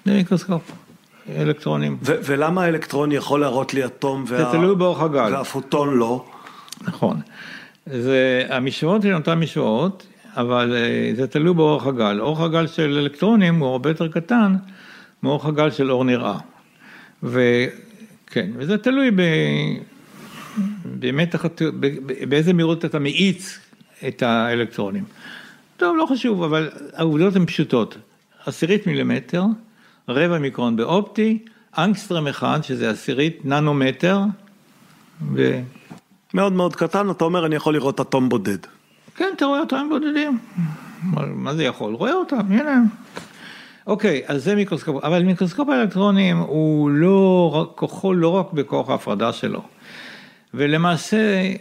זה מיקרוסקופ. אלקטרונים. ו- ולמה האלקטרון יכול להראות לי אטום זה תלוי באורך הגל. והפוטון לא? נכון. זה, המשוואות הן אותן משוואות, אבל אה, זה תלוי באורך הגל. אורך הגל של אלקטרונים הוא הרבה יותר קטן מאורך הגל של אור נראה. וכן, וזה תלוי ב... באמת, באיזה מהירות אתה מאיץ את האלקטרונים. טוב, לא חשוב, אבל העובדות הן פשוטות. עשירית מילימטר, רבע מיקרון באופטי, אנגסטרם אחד, שזה עשירית ננומטר, ו... מאוד מאוד קטן, אתה אומר, אני יכול לראות אטום בודד. כן, אתה רואה אותם בודדים. מה זה יכול? רואה אותם, הנה. אוקיי, אז זה מיקרוסקופ, אבל מיקרוסקופ האלקטרונים הוא לא, כוחו לא רק בכוח ההפרדה שלו. ולמעשה,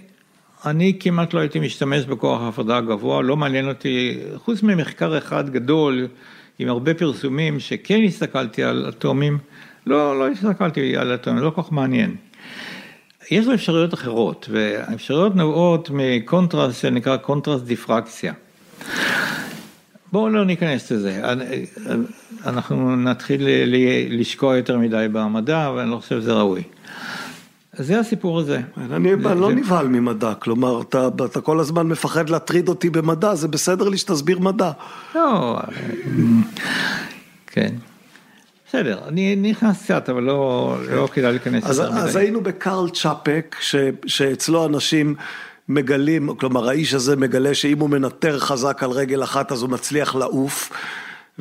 אני כמעט לא הייתי משתמש בכוח ההפרדה הגבוה, לא מעניין אותי, חוץ ממחקר אחד גדול, עם הרבה פרסומים, שכן הסתכלתי על אטומים, לא, לא הסתכלתי על אטומים, לא כל כך מעניין. יש לו אפשרויות אחרות, והאפשרויות נובעות מקונטרסט שנקרא קונטרסט דיפרקציה. בואו לא ניכנס לזה, אנחנו נתחיל לשקוע יותר מדי במדע, ואני לא חושב שזה ראוי. זה הסיפור הזה. אני זה, לא זה... נבהל ממדע, כלומר, אתה, אתה כל הזמן מפחד להטריד אותי במדע, זה בסדר לי שתסביר מדע. לא, כן. בסדר, אני נכנס קצת, אבל לא, לא כדאי להיכנס אז. אז היינו בקרל צ'אפק, ש, שאצלו אנשים מגלים, כלומר האיש הזה מגלה שאם הוא מנטר חזק על רגל אחת אז הוא מצליח לעוף.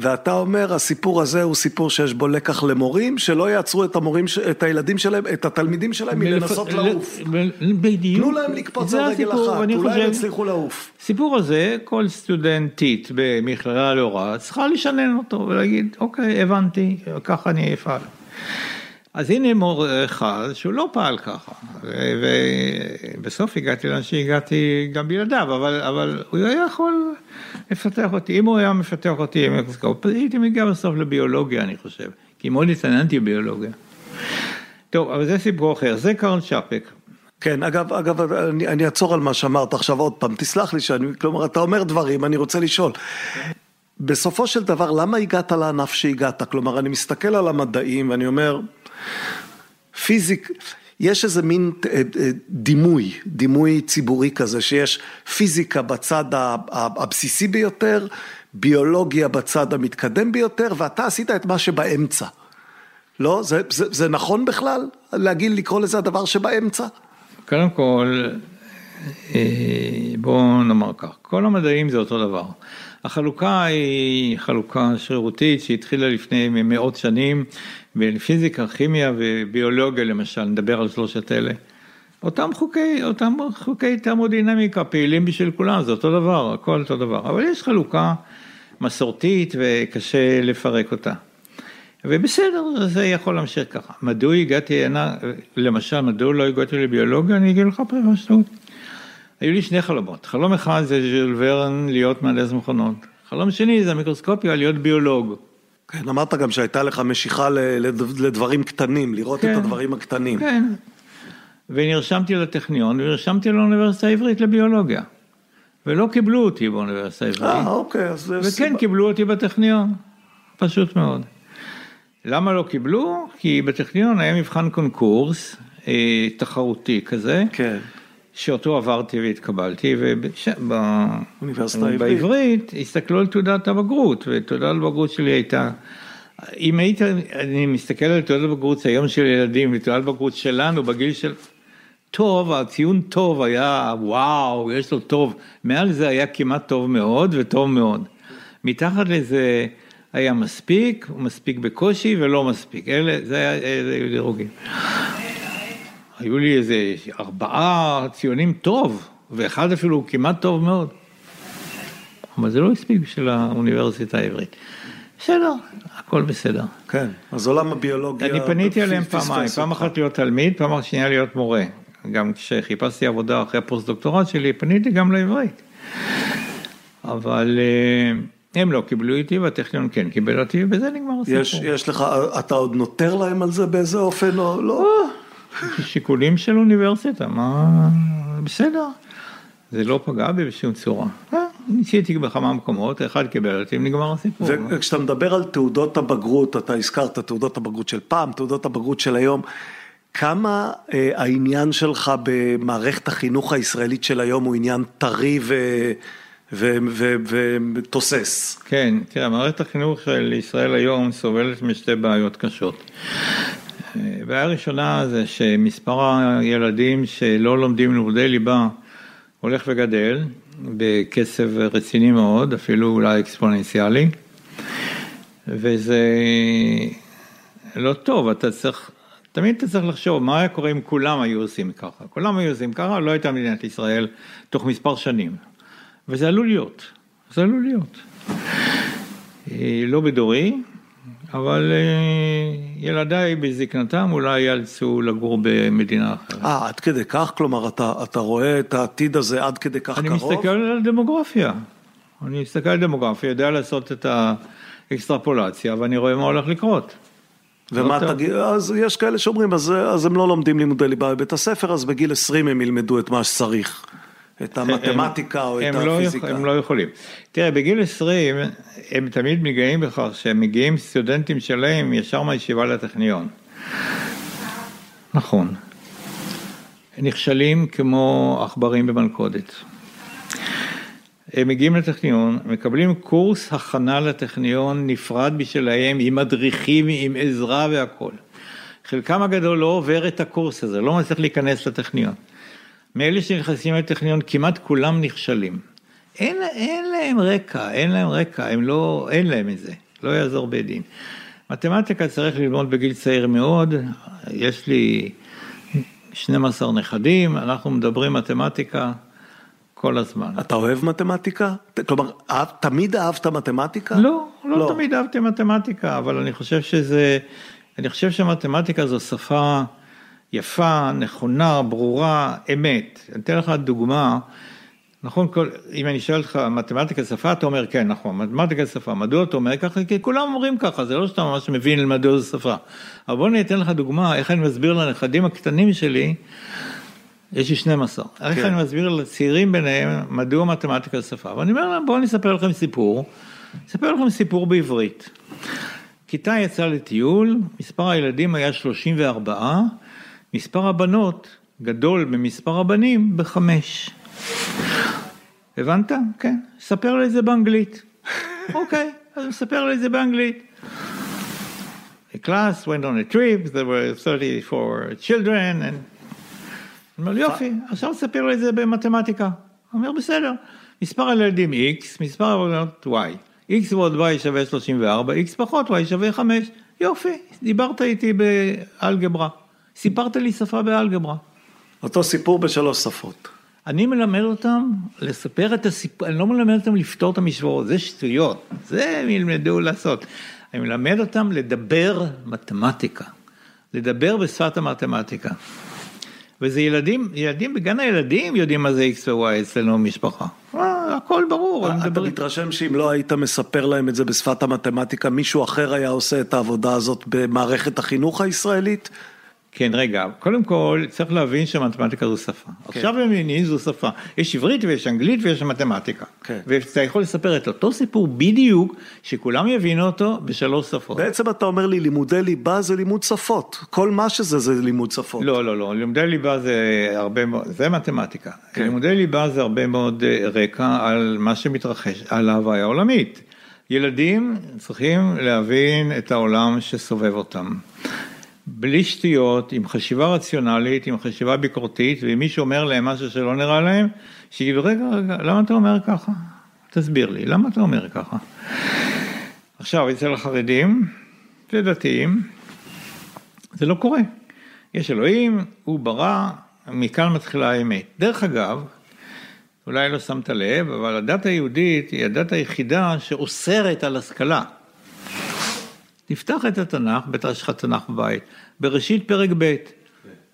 ואתה אומר, הסיפור הזה הוא סיפור שיש בו לקח למורים, שלא יעצרו את המורים, את הילדים שלהם, את התלמידים שלהם מלנסות לעוף. בדיוק. תנו להם לקפוץ על רגל אחת, אולי הם יצליחו לעוף. סיפור הזה, כל סטודנטית במכללה להוראה צריכה לשנן אותו ולהגיד, אוקיי, הבנתי, ככה אני אפעל. אז הנה מורה אחד שהוא לא פעל ככה, ובסוף הגעתי לאן שהגעתי גם בלעדיו, אבל, אבל הוא היה יכול לפתח אותי, אם הוא היה מפתח אותי עם אקסקופ, הייתי מגיע בסוף לביולוגיה אני חושב, כי מאוד התעניינתי בביולוגיה. טוב, אבל זה סיפור אחר, זה קרל צ'אפק. כן, אגב, אגב, אני, אני אעצור על מה שאמרת עכשיו עוד פעם, תסלח לי שאני, כלומר, אתה אומר דברים, אני רוצה לשאול. בסופו של דבר, למה הגעת לענף שהגעת? כלומר, אני מסתכל על המדעים ואני אומר, פיזיק, יש איזה מין אה, אה, דימוי, דימוי ציבורי כזה, שיש פיזיקה בצד הבסיסי ביותר, ביולוגיה בצד המתקדם ביותר, ואתה עשית את מה שבאמצע. לא? זה, זה, זה נכון בכלל להגיד, לקרוא לזה הדבר שבאמצע? קודם כל, אה, בואו נאמר כך, כל המדעים זה אותו דבר. החלוקה היא חלוקה שרירותית שהתחילה לפני מאות שנים בפיזיקה, כימיה וביולוגיה למשל, נדבר על שלושת אלה. אותם חוקי, אותם חוקי תרמודינמיקה פעילים בשביל כולם, זה אותו דבר, הכל אותו דבר, אבל יש חלוקה מסורתית וקשה לפרק אותה. ובסדר, זה יכול להמשיך ככה. מדוע הגעתי הנה, למשל, מדוע לא הגעתי לביולוגיה, אני אגיד לך פשוט. היו לי שני חלומות, חלום אחד זה ז'יל ורן להיות מהנדס מכונות, חלום שני זה המיקרוסקופיה להיות ביולוג. כן, אמרת גם שהייתה לך משיכה לדברים קטנים, לראות כן, את הדברים הקטנים. כן, ונרשמתי לטכניון ונרשמתי לאוניברסיטה העברית לביולוגיה. ולא קיבלו אותי באוניברסיטה העברית. אה, אוקיי, אז זה וכן, סיבה. קיבלו אותי בטכניון, פשוט מאוד. למה לא קיבלו? כי בטכניון היה מבחן קונקורס, אה, תחרותי כזה. כן. שאותו עברתי והתקבלתי, ובעברית הסתכלו על תעודת הבגרות, ותעודת הבגרות שלי הייתה, אם היית, אני מסתכל על תעודת הבגרות היום של ילדים, ותעודת הבגרות שלנו בגיל של... טוב, הציון טוב היה וואו, יש לו טוב, מעל זה היה כמעט טוב מאוד וטוב מאוד. מתחת לזה היה מספיק, מספיק בקושי ולא מספיק, אלה, זה היה, דירוגים. היו לי איזה ארבעה ציונים טוב, ואחד אפילו כמעט טוב מאוד. אבל זה לא הספיק בשביל האוניברסיטה העברית. בסדר, הכל בסדר. כן, אז עולם הביולוגיה... אני פניתי אליהם פעמיים, פעם אחת להיות תלמיד, פעם אחת שנייה להיות מורה. גם כשחיפשתי עבודה אחרי הפוסט-דוקטורט שלי, פניתי גם לעברית. אבל אה, הם לא קיבלו איתי, והטכניון כן קיבל אותי, ובזה נגמר הסיפור. יש, יש לך, אתה עוד נותר להם על זה באיזה אופן או לא? שיקולים של אוניברסיטה, מה... בסדר. זה לא פגע בי בשום צורה. אה, ניסיתי בכמה מקומות, אחד קיבל אותי, נגמר הסיפור. וכשאתה מדבר על תעודות הבגרות, אתה הזכרת תעודות הבגרות של פעם, תעודות הבגרות של היום, כמה אה, העניין שלך במערכת החינוך הישראלית של היום הוא עניין טרי ותוסס? כן, תראה, מערכת החינוך של ישראל היום סובלת משתי בעיות קשות. הבעיה הראשונה זה שמספר הילדים שלא לומדים לימודי ליבה הולך וגדל בקצב רציני מאוד, אפילו אולי אקספוננציאלי, וזה לא טוב, אתה צריך, תמיד אתה צריך לחשוב מה היה קורה אם כולם היו עושים ככה. כולם היו עושים ככה, לא הייתה מדינת ישראל תוך מספר שנים, וזה עלול להיות, זה עלול להיות. אה, לא בדורי, אבל אה, ילדיי בזקנתם אולי ייאלצו לגור במדינה אחרת. אה, עד כדי כך? כלומר, אתה, אתה רואה את העתיד הזה עד כדי כך אני קרוב? אני מסתכל על דמוגרפיה. אני מסתכל על דמוגרפיה, יודע לעשות את האקסטרפולציה, ואני רואה מה הולך לקרות. ומה לא תגיד, אז יש כאלה שאומרים, אז, אז הם לא לומדים לימודי ליבה בבית הספר, אז בגיל 20 הם ילמדו את מה שצריך. את המתמטיקה או את לא הפיזיקה. הם לא יכולים. תראה, בגיל 20 הם תמיד מגיעים בכך שהם מגיעים סטודנטים שלהם ישר מהישיבה לטכניון. נכון. נכשלים כמו עכברים במלכודת. הם מגיעים לטכניון, מקבלים קורס הכנה לטכניון נפרד בשבילהם עם מדריכים, עם עזרה והכול. חלקם הגדול לא עובר את הקורס הזה, לא מצליח להיכנס לטכניון. מאלה שנכנסים לטכניון כמעט כולם נכשלים. אין, אין להם רקע, אין להם רקע, הם לא, אין להם את זה, לא יעזור בית דין. מתמטיקה צריך ללמוד בגיל צעיר מאוד, יש לי 12 נכדים, אנחנו מדברים מתמטיקה כל הזמן. אתה אוהב מתמטיקה? כלומר, תמיד אהבת מתמטיקה? לא, לא, לא תמיד אהבתי מתמטיקה, אבל אני חושב שזה, אני חושב שמתמטיקה זו שפה יפה, נכונה, ברורה, אמת. אני אתן לך דוגמה, נכון, כל, אם אני שואל אותך מתמטיקה שפה, אתה אומר כן, נכון, מתמטיקה שפה, מדוע אתה אומר ככה? כי כולם אומרים ככה, זה לא שאתה ממש מבין מדוע זו שפה. אבל בוא אני אתן לך דוגמה, איך אני מסביר לנכדים הקטנים שלי, יש לי 12, כן. איך אני מסביר לצעירים ביניהם מדוע מתמטיקה שפה, ואני אומר להם בואו אני אספר לכם סיפור, אספר לכם סיפור בעברית. כיתה יצאה לטיול, מספר הילדים היה 34, מספר הבנות גדול ממספר הבנים בחמש. הבנת? כן. ספר לי את זה באנגלית. אוקיי, אז מספר לי את זה באנגלית. The class went on a trip, there were 34 children, and... אומר לי, יופי, עכשיו ספר לי את זה במתמטיקה. הוא אומר, בסדר. מספר הילדים X, מספר הבנות Y. X ועוד Y שווה 34, X פחות Y שווה 5. יופי, דיברת איתי באלגברה. סיפרת לי שפה באלגברה. אותו סיפור בשלוש שפות. אני מלמד אותם לספר את הסיפור, אני לא מלמד אותם לפתור את המשוואות, זה שטויות, זה הם ילמדו לעשות. אני מלמד אותם לדבר מתמטיקה, לדבר בשפת המתמטיקה. וזה ילדים, ילדים בגן הילדים יודעים מה זה X ו-Y אצלנו במשפחה. אה, הכל ברור. אתה מתרשם שאם לא היית מספר להם את זה בשפת המתמטיקה, מישהו אחר היה עושה את העבודה הזאת במערכת החינוך הישראלית? כן, רגע, קודם כל צריך להבין שמתמטיקה זו שפה. כן. עכשיו הם מבינים זו שפה. יש עברית ויש אנגלית ויש מתמטיקה. כן. ואתה יכול לספר את אותו סיפור בדיוק, שכולם יבינו אותו בשלוש שפות. בעצם אתה אומר לי, לימודי ליבה זה לימוד שפות. כל מה שזה זה לימוד שפות. לא, לא, לא, לימודי ליבה זה הרבה מאוד, זה מתמטיקה. כן. לימודי ליבה זה הרבה מאוד אה, רקע על מה שמתרחש, על ההוויה העולמית. ילדים צריכים להבין את העולם שסובב אותם. בלי שטויות, עם חשיבה רציונלית, עם חשיבה ביקורתית, ואם מישהו אומר להם משהו שלא נראה להם, שיגידו, רגע, רגע, למה אתה אומר ככה? תסביר לי, למה אתה אומר ככה? עכשיו, אצל החרדים ודתיים, זה לא קורה. יש אלוהים, הוא ברא, מכאן מתחילה האמת. דרך אגב, אולי לא שמת לב, אבל הדת היהודית היא הדת היחידה שאוסרת על השכלה. תפתח את התנ"ך, בטח יש לך תנ"ך בבית, בראשית פרק ב',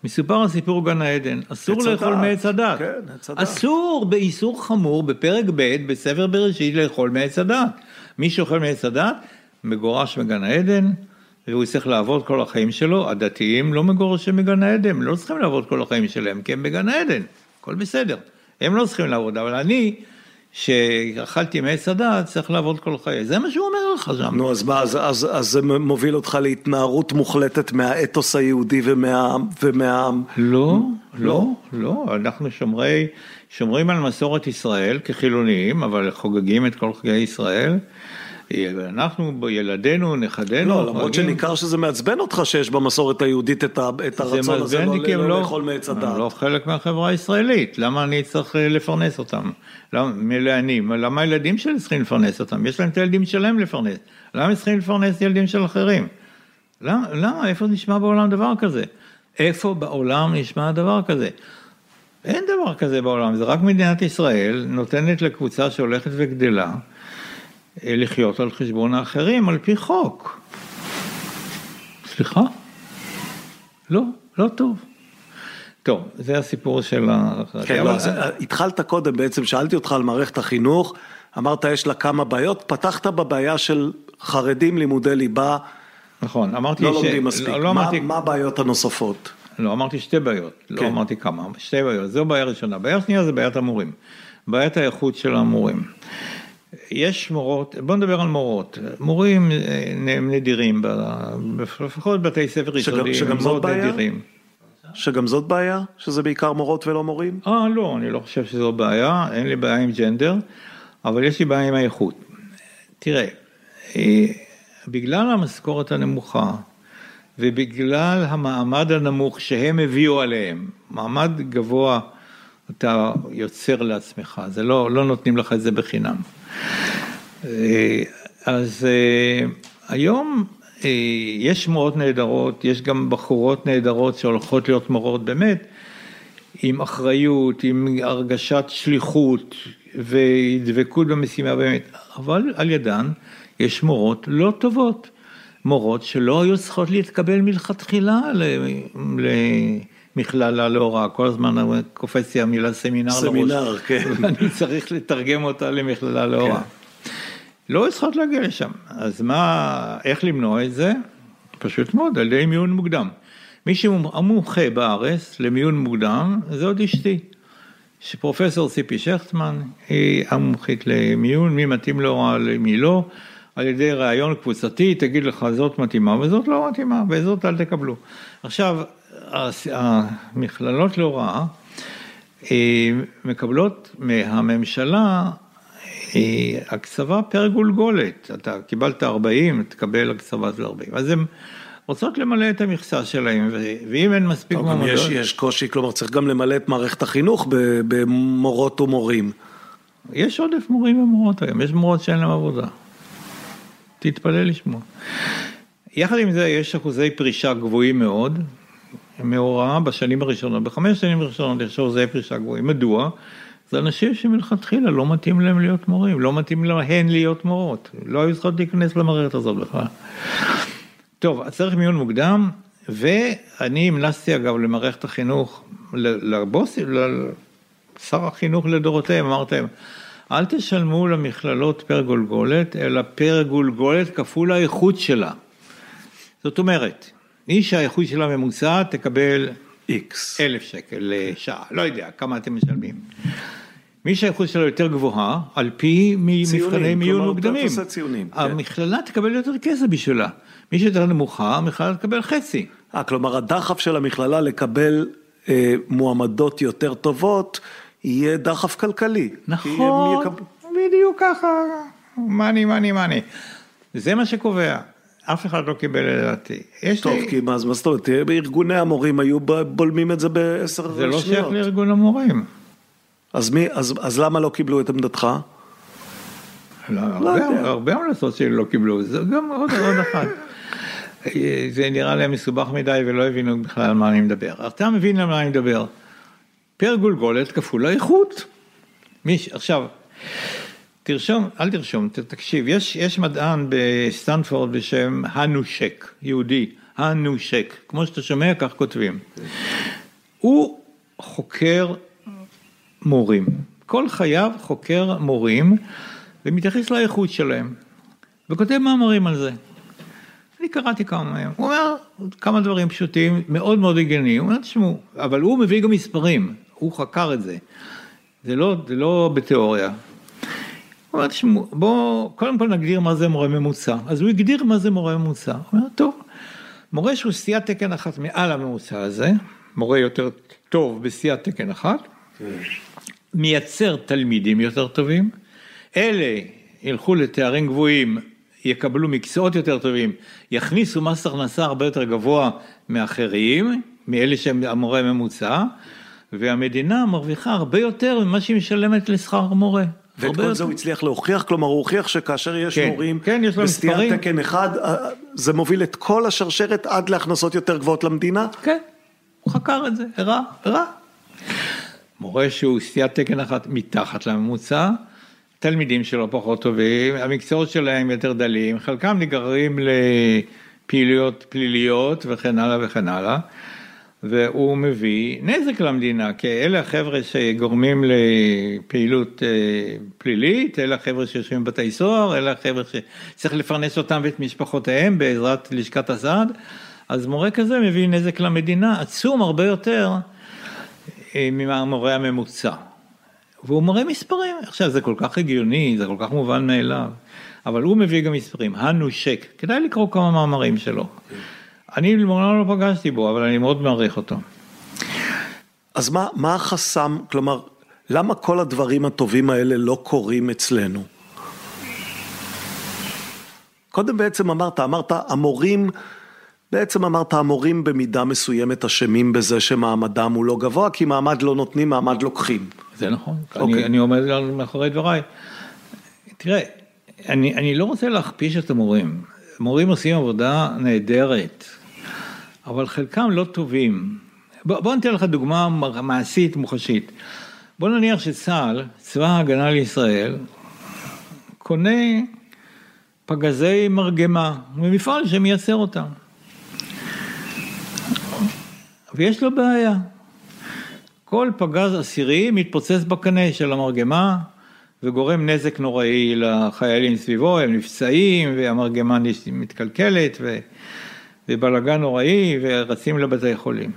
מסופר הסיפור גן העדן, אסור לאכול מעץ הדת. כן, אסור באיסור חמור בפרק ב' בספר בראשית לאכול מעץ הדת. מי שאוכל מעץ הדת מגורש מגן העדן, והוא יצטרך לעבוד כל החיים שלו, הדתיים לא מגורשים מגן העדן, הם לא צריכים לעבוד כל החיים שלהם, כי הם בגן העדן, הכל בסדר. הם לא צריכים לעבוד, אבל אני שאכלתי מעץ הדעת, צריך לעבוד כל חיי. זה מה שהוא אומר לך שם. נו, אז מה, אז, אז, אז זה מוביל אותך להתנערות מוחלטת מהאתוס היהודי ומהעם? ומה... לא, לא, לא, אנחנו שומרי, שומרים על מסורת ישראל כחילונים, אבל חוגגים את כל חגי ישראל. אנחנו, ילדינו, נכדינו. לא, למרות שניכר שזה מעצבן אותך שיש במסורת היהודית את, הרצון הזה לא, לא, לא לאכול מעץ הדעת. הם לא חלק מהחברה הישראלית, למה אני צריך אה, לפרנס אותם? למה, מילא אני, למה הילדים שלי צריכים לפרנס אותם? יש להם את הילדים שלהם לפרנס. למה הם צריכים לפרנס ילדים של אחרים? למה, למה, איפה נשמע בעולם דבר כזה? איפה בעולם נשמע דבר כזה? אין דבר כזה בעולם, זה רק מדינת ישראל נותנת לקבוצה שהולכת וגדלה לחיות על חשבון האחרים על פי חוק. סליחה? לא, לא טוב. טוב, זה הסיפור של ה... כן, לא, זה, התחלת קודם בעצם, שאלתי אותך על מערכת החינוך, אמרת יש לה כמה בעיות, פתחת בבעיה של חרדים לימודי ליבה. נכון, אמרתי לא ש... לומדים מספיק, לא, לא מה, אמרתי... מה הבעיות הנוספות? לא, אמרתי שתי בעיות, לא כן. לא אמרתי כמה, שתי בעיות, זו בעיה ראשונה. בעיה שנייה זה בעיית המורים, בעיית האיכות של המורים. יש מורות, בוא נדבר על מורות, מורים אה, הם נדירים, לפחות בתי ספר יסודיים, הם מאוד נדירים. שגם זאת בעיה? שזה בעיקר מורות ולא מורים? אה, לא, אני לא חושב שזו בעיה, אין לי בעיה עם ג'נדר, אבל יש לי בעיה עם האיכות. תראה, אה, בגלל המשכורת הנמוכה, ובגלל המעמד הנמוך שהם הביאו עליהם, מעמד גבוה אתה יוצר לעצמך, זה לא, לא נותנים לך את זה בחינם. אה, אז אה, היום אה, יש מורות נהדרות, יש גם בחורות נהדרות שהולכות להיות מורות באמת, עם אחריות, עם הרגשת שליחות ודבקות במשימה באמת, אבל על ידן יש מורות לא טובות. מורות שלא היו צריכות להתקבל מלכתחילה למכללה להוראה, כל הזמן קופץ לי המילה סמינר לראש. סמינר, כן. ואני צריך לתרגם אותה למכללה להוראה. כן. לא צריכות להגיע לשם, אז מה, איך למנוע את זה? פשוט מאוד, על ידי מיון מוקדם. מי שהמומחה בארץ למיון מוקדם, זה עוד אשתי. שפרופסור ציפי שכטמן היא המומחית למיון, מי מתאים להוראה, למי לא. על ידי ראיון קבוצתי, תגיד לך זאת מתאימה וזאת לא מתאימה, וזאת אל תקבלו. עכשיו, המכללות להוראה אה, מקבלות מהממשלה אה, הקצבה פר גולגולת, אתה קיבלת 40, תקבל הקצבה של 40, אז הן רוצות למלא את המכסה שלהם, ואם אין מספיק מועמדות... יש, יש קושי, כלומר צריך גם למלא את מערכת החינוך במורות ומורים. יש עודף מורים ומורות היום, יש מורות שאין להם עבודה. תתפלא לשמוע. יחד עם זה יש אחוזי פרישה גבוהים מאוד, מהוראה בשנים הראשונות, בחמש שנים הראשונות יש אחוזי פרישה גבוהים, מדוע? זה אנשים שמלכתחילה לא מתאים להם להיות מורים, לא מתאים להן להיות מורות, לא היו צריכות להיכנס למערכת הזאת בכלל. טוב, אז צריך מיון מוקדם, ואני המלצתי אגב למערכת החינוך, לבוסים, לשר החינוך לדורותיהם, אמרתם, אל תשלמו למכללות פר גולגולת, אלא פר גולגולת כפול האיכות שלה. זאת אומרת, מי שהאיכות שלה ממוצעת תקבל איקס, אלף שקל לשעה, לא יודע כמה אתם משלמים. מי שהאיכות שלו יותר גבוהה, על פי מבחני מיון מוקדמים, ציונים, כן. המכללה תקבל יותר כסף בשבילה. מי שיותר נמוכה, המכללה תקבל חצי. אה, כלומר הדחף של המכללה לקבל אה, מועמדות יותר טובות, יהיה דחף כלכלי. נכון, יקב... בדיוק ככה, מאני, מאני, מאני. זה מה שקובע. אף אחד לא קיבל לדעתי. טוב, לי... כי מה זאת אומרת, ארגוני המורים היו בולמים את זה בעשר שניות. זה לא שייך לארגון המורים. אז מי, אז, אז למה לא קיבלו את עמדתך? לא, לא הרבה, הרבה המלצות שלי לא קיבלו, זה גם עוד, עוד אחד. זה נראה להם מסובך מדי ולא הבינו בכלל על מה אני מדבר. אתה מבין על מה אני מדבר. פר גולגולת כפול האיכות. מיש, עכשיו, תרשום, אל תרשום, תקשיב, יש, יש מדען בסטנפורד בשם הנושק, יהודי, הנושק, כמו שאתה שומע כך כותבים. הוא חוקר מורים, כל חייו חוקר מורים ומתייחס לאיכות שלהם, וכותב מאמרים על זה. אני קראתי כמה מהם, הוא אומר כמה דברים פשוטים, מאוד מאוד הגיוניים, הוא אומר, תשמעו, אבל הוא מביא גם מספרים, הוא חקר את זה, זה לא, זה לא בתיאוריה. אומר, תשמעו, בואו קודם כל נגדיר מה זה מורה ממוצע. אז הוא הגדיר מה זה מורה ממוצע. הוא אומר, טוב, מורה שהוא סטיית תקן אחת מעל הממוצע הזה, מורה יותר טוב בסטיית תקן אחת, מייצר תלמידים יותר טובים, אלה ילכו לתארים גבוהים יקבלו מקצועות יותר טובים, יכניסו מס הכנסה הרבה יותר גבוה מאחרים, מאלה שהם המורה הממוצע, והמדינה מרוויחה הרבה יותר ממה שהיא משלמת לשכר מורה. ואת כל זה הוא הצליח להוכיח, כלומר הוא הוכיח שכאשר יש כן, מורים כן, יש בסטיית מספרים. תקן אחד, אה, זה מוביל את כל השרשרת עד להכנסות יותר גבוהות למדינה? כן, הוא חקר את זה, הראה, הראה. מורה שהוא סטיית תקן אחת מתחת לממוצע, תלמידים שלו פחות טובים, המקצועות שלהם יותר דלים, חלקם נגררים לפעילויות פליליות וכן הלאה וכן הלאה, והוא מביא נזק למדינה, כי אלה החבר'ה שגורמים לפעילות אה, פלילית, אלה החבר'ה שיושבים בבתי סוהר, אלה החבר'ה שצריך לפרנס אותם ואת משפחותיהם בעזרת לשכת הסעד, אז מורה כזה מביא נזק למדינה עצום הרבה יותר אה, מהמורה הממוצע. והוא מורה מספרים, עכשיו זה כל כך הגיוני, זה כל כך מובן מאליו, אבל הוא מביא גם מספרים, הנושק, כדאי לקרוא כמה מאמרים שלו. אני מעולם לא פגשתי בו, אבל אני מאוד מעריך אותו. אז מה, מה החסם, כלומר, למה כל הדברים הטובים האלה לא קורים אצלנו? קודם בעצם אמרת, אמרת המורים, בעצם אמרת המורים במידה מסוימת אשמים בזה שמעמדם הוא לא גבוה, כי מעמד לא נותנים, מעמד לוקחים. זה נכון, okay. אוקיי. אני, אני עומד על- מאחורי דבריי. תראה, אני, אני לא רוצה להכפיש את המורים. מורים עושים עבודה נהדרת, אבל חלקם לא טובים. בוא, בוא ניתן לך דוגמה מעשית, מוחשית. בוא נניח שצה"ל, צבא ההגנה לישראל, קונה פגזי מרגמה ממפעל שמייצר אותם. ויש לו בעיה. כל פגז עשירי מתפוצץ בקנה של המרגמה וגורם נזק נוראי לחיילים סביבו, הם נפצעים והמרגמה מתקלקלת ו... ובלאגן נוראי ורצים לבתי חולים.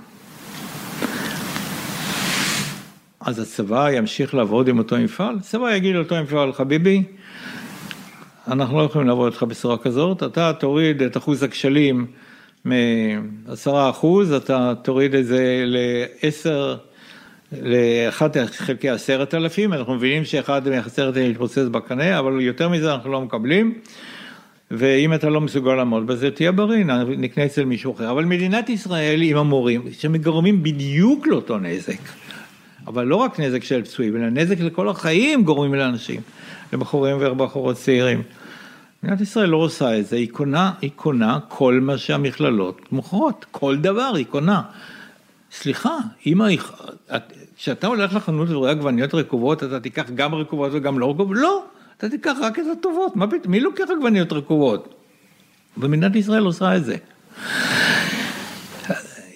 אז הצבא ימשיך לעבוד עם אותו מפעל? הצבא יגיד לאותו מפעל, חביבי, אנחנו לא יכולים לעבוד איתך בצורה כזאת, אתה תוריד את אחוז הכשלים מ-10 אחוז, אתה תוריד את זה ל-10, לאחת חלקי עשרת אלפים, אנחנו מבינים שאחד מעשרת אלפים יתפוצץ בקנה, אבל יותר מזה אנחנו לא מקבלים, ואם אתה לא מסוגל לעמוד בזה, תהיה בריא, נקנה אצל מישהו אחר. אבל מדינת ישראל עם המורים, שמגורמים בדיוק לאותו נזק, אבל לא רק נזק של פצועים, אלא נזק לכל החיים גורמים לאנשים, לבחורים ובחורות צעירים. מדינת ישראל לא עושה את זה, היא קונה, היא קונה כל מה שהמכללות מוכרות, כל דבר היא קונה. סליחה, אם ה... כשאתה הולך לחנות ורואה עגבניות רקובות, אתה תיקח גם רקובות וגם לא רקובות? לא, אתה תיקח רק את הטובות, מה פתאום, מי לוקח עגבניות רקובות? ומדינת ישראל עושה את זה.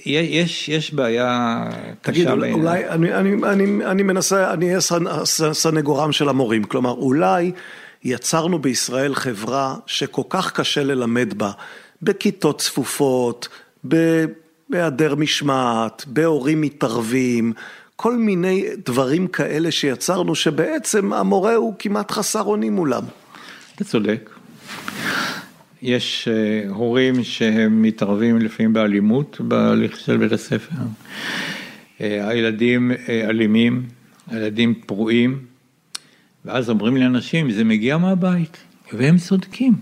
יש, יש בעיה תגיד, קשה בעיניי. אולי אני, אני, אני, אני מנסה, אני אהיה סנגורם של המורים, כלומר אולי יצרנו בישראל חברה שכל כך קשה ללמד בה, בכיתות צפופות, בהיעדר משמעת, בהורים מתערבים, כל מיני דברים כאלה שיצרנו שבעצם המורה הוא כמעט חסר אונים מולם. אתה צודק. יש אה, הורים שהם מתערבים לפעמים באלימות בהליך של בית הספר. אה, הילדים אה, אלימים, הילדים פרועים, ואז אומרים לאנשים, זה מגיע מהבית, והם צודקים.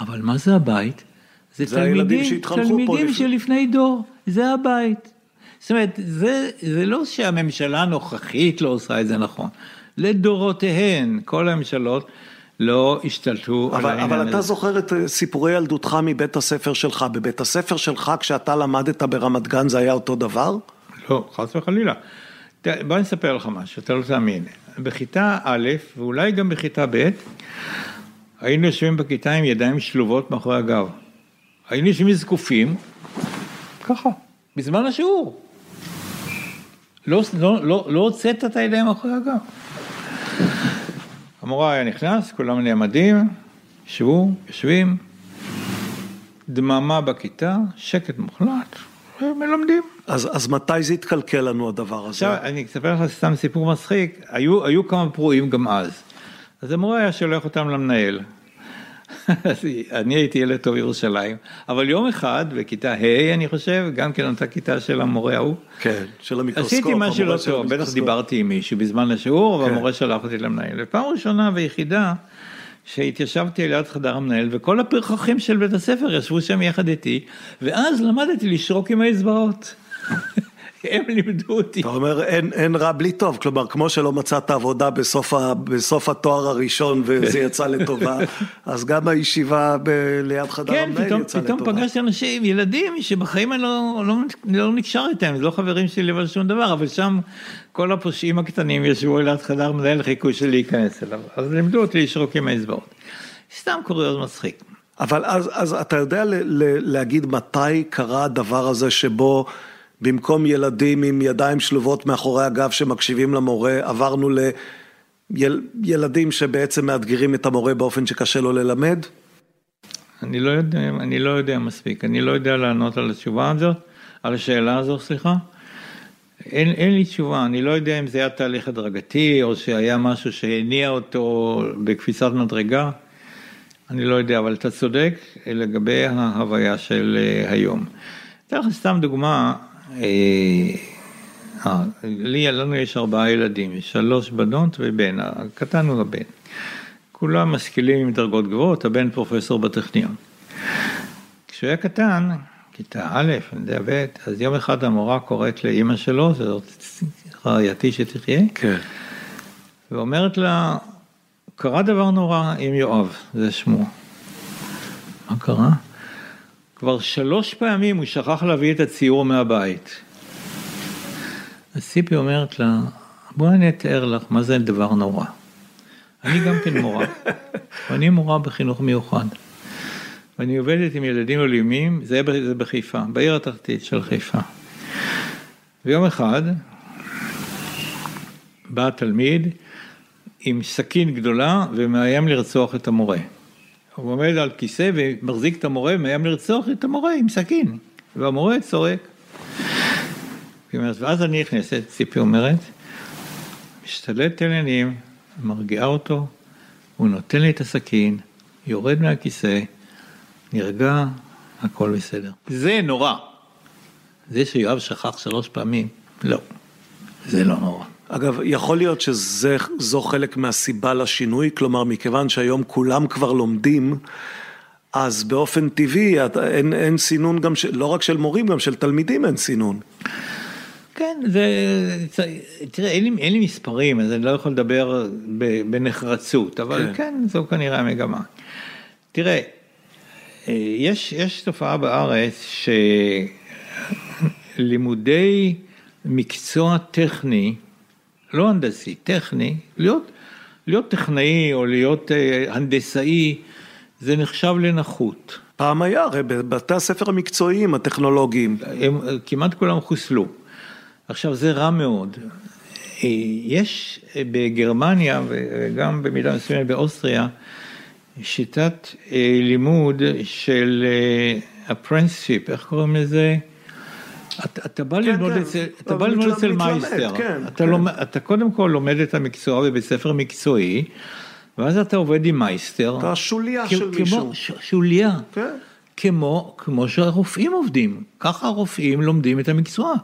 אבל מה זה הבית? זה, זה תלמידים, תלמידים לפני- שלפני דור, זה הבית. זאת אומרת, זה, זה לא שהממשלה הנוכחית לא עושה את זה נכון. לדורותיהן, כל הממשלות לא השתלטו על אבל, העניין אבל אתה הזה. זוכר את אה, סיפורי ילדותך מבית הספר שלך, בבית הספר שלך כשאתה למדת ברמת גן זה היה אותו דבר? לא, חס וחלילה. בוא אני אספר לך משהו, אתה לא תאמין. בכיתה א', ואולי גם בכיתה ב', היינו יושבים בכיתה עם ידיים שלובות מאחורי הגב. היינו יושבים זקופים, ככה, בזמן השיעור. לא, לא, לא, לא הוצאת את הידיים מאחורי הגב. המורה היה נכנס, כולם נעמדים, ישבו, יושבים, דממה בכיתה, שקט מוחלט, ומלמדים. אז, אז מתי זה התקלקל לנו הדבר הזה? עכשיו, אני אספר לך סתם סיפור מצחיק, היו, היו כמה פרועים גם אז. אז המורה היה שולח אותם למנהל. אני הייתי ילד טוב ירושלים, אבל יום אחד, בכיתה ה' אני חושב, גם כן אותה כיתה של המורה ההוא, כן, של המיקרוסקופ. עשיתי משהו לא טוב, בטח. דיברתי עם מישהו בזמן השיעור, כן. והמורה שלח אותי למנהל. ופעם ראשונה ויחידה שהתיישבתי ליד חדר המנהל וכל הפרחחים של בית הספר ישבו שם יחד איתי, ואז למדתי לשרוק עם האצבעות. הם לימדו אותי. אתה אומר אין, אין רע בלי טוב, כלומר כמו שלא מצאת עבודה בסוף, ה, בסוף התואר הראשון וזה יצא לטובה, אז גם הישיבה ב, ליד חדר כן, המנהל פתאום, יצאה פתאום לטובה. פגשתי אנשים, ילדים, שבחיים אני לא, לא, לא נקשר איתם, לא חברים שלי אבל שום דבר, אבל שם כל הפושעים הקטנים ישבו ליד חדר מנהל, חיכו שלי להיכנס אליו, אז לימדו אותי לשרוק עם האצבעות. סתם קוריוז מצחיק. אבל אז, אז אתה יודע ל, ל, להגיד מתי קרה הדבר הזה שבו במקום ילדים עם ידיים שלובות מאחורי הגב שמקשיבים למורה, עברנו לילדים שבעצם מאתגרים את המורה באופן שקשה לו ללמד? אני לא יודע, אני לא יודע מספיק, אני לא יודע לענות על התשובה הזאת, על השאלה הזו, סליחה. אין, אין לי תשובה, אני לא יודע אם זה היה תהליך הדרגתי, או שהיה משהו שהניע אותו בקפיצת מדרגה, אני לא יודע, אבל אתה צודק לגבי ההוויה של אה, היום. אתן לך סתם דוגמה, אה, לי, לנו יש ארבעה ילדים, שלוש בנות ובן, הקטן הוא הבן. כולם משכילים עם דרגות גבוהות, הבן פרופסור בטכניון. כשהוא היה קטן, כיתה א', אני יודע ב', אז יום אחד המורה קוראת לאימא שלו, זאת רעייתי שתחיה, כן. ואומרת לה, קרה דבר נורא עם יואב, זה שמו. מה קרה? כבר שלוש פעמים הוא שכח להביא את הציור מהבית. אז ציפי אומרת לה, בואי אני אתאר לך מה זה דבר נורא. אני גם כן מורה, ואני מורה בחינוך מיוחד. ואני עובדת עם ילדים אלימים, זה, זה בחיפה, בעיר התחתית של חיפה. ויום אחד בא תלמיד עם סכין גדולה ומאיים לרצוח את המורה. הוא עומד על כיסא ומחזיק את המורה ומאיים לרצוח את המורה עם סכין, והמורה צועק. ואז אני נכנסת, ציפי אומרת, משתלט תליינים, מרגיעה אותו, הוא נותן לי את הסכין, יורד מהכיסא, נרגע, הכל בסדר. זה נורא. זה שיואב שכח שלוש פעמים, לא, זה לא נורא. אגב, יכול להיות שזו חלק מהסיבה לשינוי, כלומר, מכיוון שהיום כולם כבר לומדים, אז באופן טבעי אין, אין סינון גם, של, לא רק של מורים, גם של תלמידים אין סינון. כן, זה, תראה, אין לי, אין לי מספרים, אז אני לא יכול לדבר בנחרצות, אבל כן, כן זו כנראה המגמה. תראה, יש, יש תופעה בארץ שלימודי מקצוע טכני, לא הנדסי, טכני, להיות, להיות טכנאי או להיות הנדסאי, זה נחשב לנחות. פעם היה, הרי בבתי הספר המקצועיים, הטכנולוגיים. הם כמעט כולם חוסלו. עכשיו זה רע מאוד. יש בגרמניה וגם במידה מסוימת באוסטריה שיטת לימוד של apprenticeship, איך קוראים לזה? אתה, בא ללמוד כן, אצל, מייסטר, כן, אתה, כן. לומד, אתה קודם כל לומד את המקצוע בבית ספר מקצועי, ואז אתה עובד עם מייסטר. אתה שוליה של מישהו. שוליה. כן. כמו, כמו שהרופאים עובדים, ככה הרופאים לומדים את המקצוע.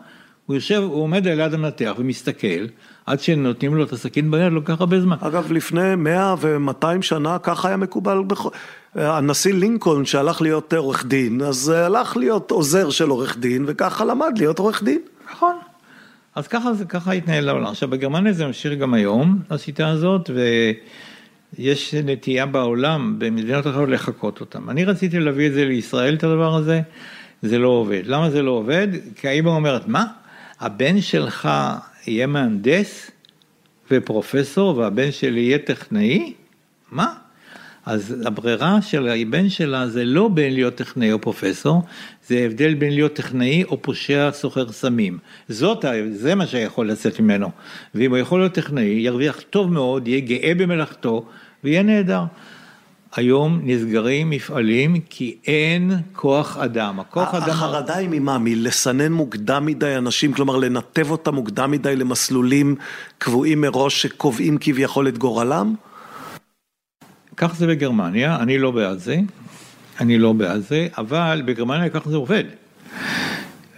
הוא יושב, הוא עומד על יד המנתח ומסתכל, עד שנותנים לו את הסכין ביד, לוקח הרבה זמן. אגב, לפני 100 ו-200 שנה ככה היה מקובל. בכ... הנשיא לינקולן שהלך להיות עורך דין, אז הלך להיות עוזר של עורך דין, וככה למד להיות עורך דין. נכון. אז ככה זה, ככה התנהל העולם. עכשיו בגרמניה זה ממשיך גם היום, השיטה הזאת, ויש נטייה בעולם, במדינות אחרות לחקות אותם. אני רציתי להביא את זה לישראל, את הדבר הזה, זה לא עובד. למה זה לא עובד? כי האמא אומרת, מה? הבן שלך יהיה מהנדס ופרופסור, והבן שלי יהיה טכנאי? מה? אז הברירה של הבן שלה זה לא בין להיות טכנאי או פרופסור, זה הבדל בין להיות טכנאי או פושע סוחר סמים. זאת, זה מה שיכול לצאת ממנו. ואם הוא יכול להיות טכנאי, ירוויח טוב מאוד, יהיה גאה במלאכתו ויהיה נהדר. היום נסגרים מפעלים כי אין כוח אדם. הכוח אדם... החרדה היא ממה? מלסנן מוקדם מדי אנשים, כלומר לנתב אותם מוקדם מדי למסלולים קבועים מראש שקובעים כביכול את גורלם? כך זה בגרמניה, אני לא בעד זה, אני לא בעד זה, אבל בגרמניה ככה זה עובד.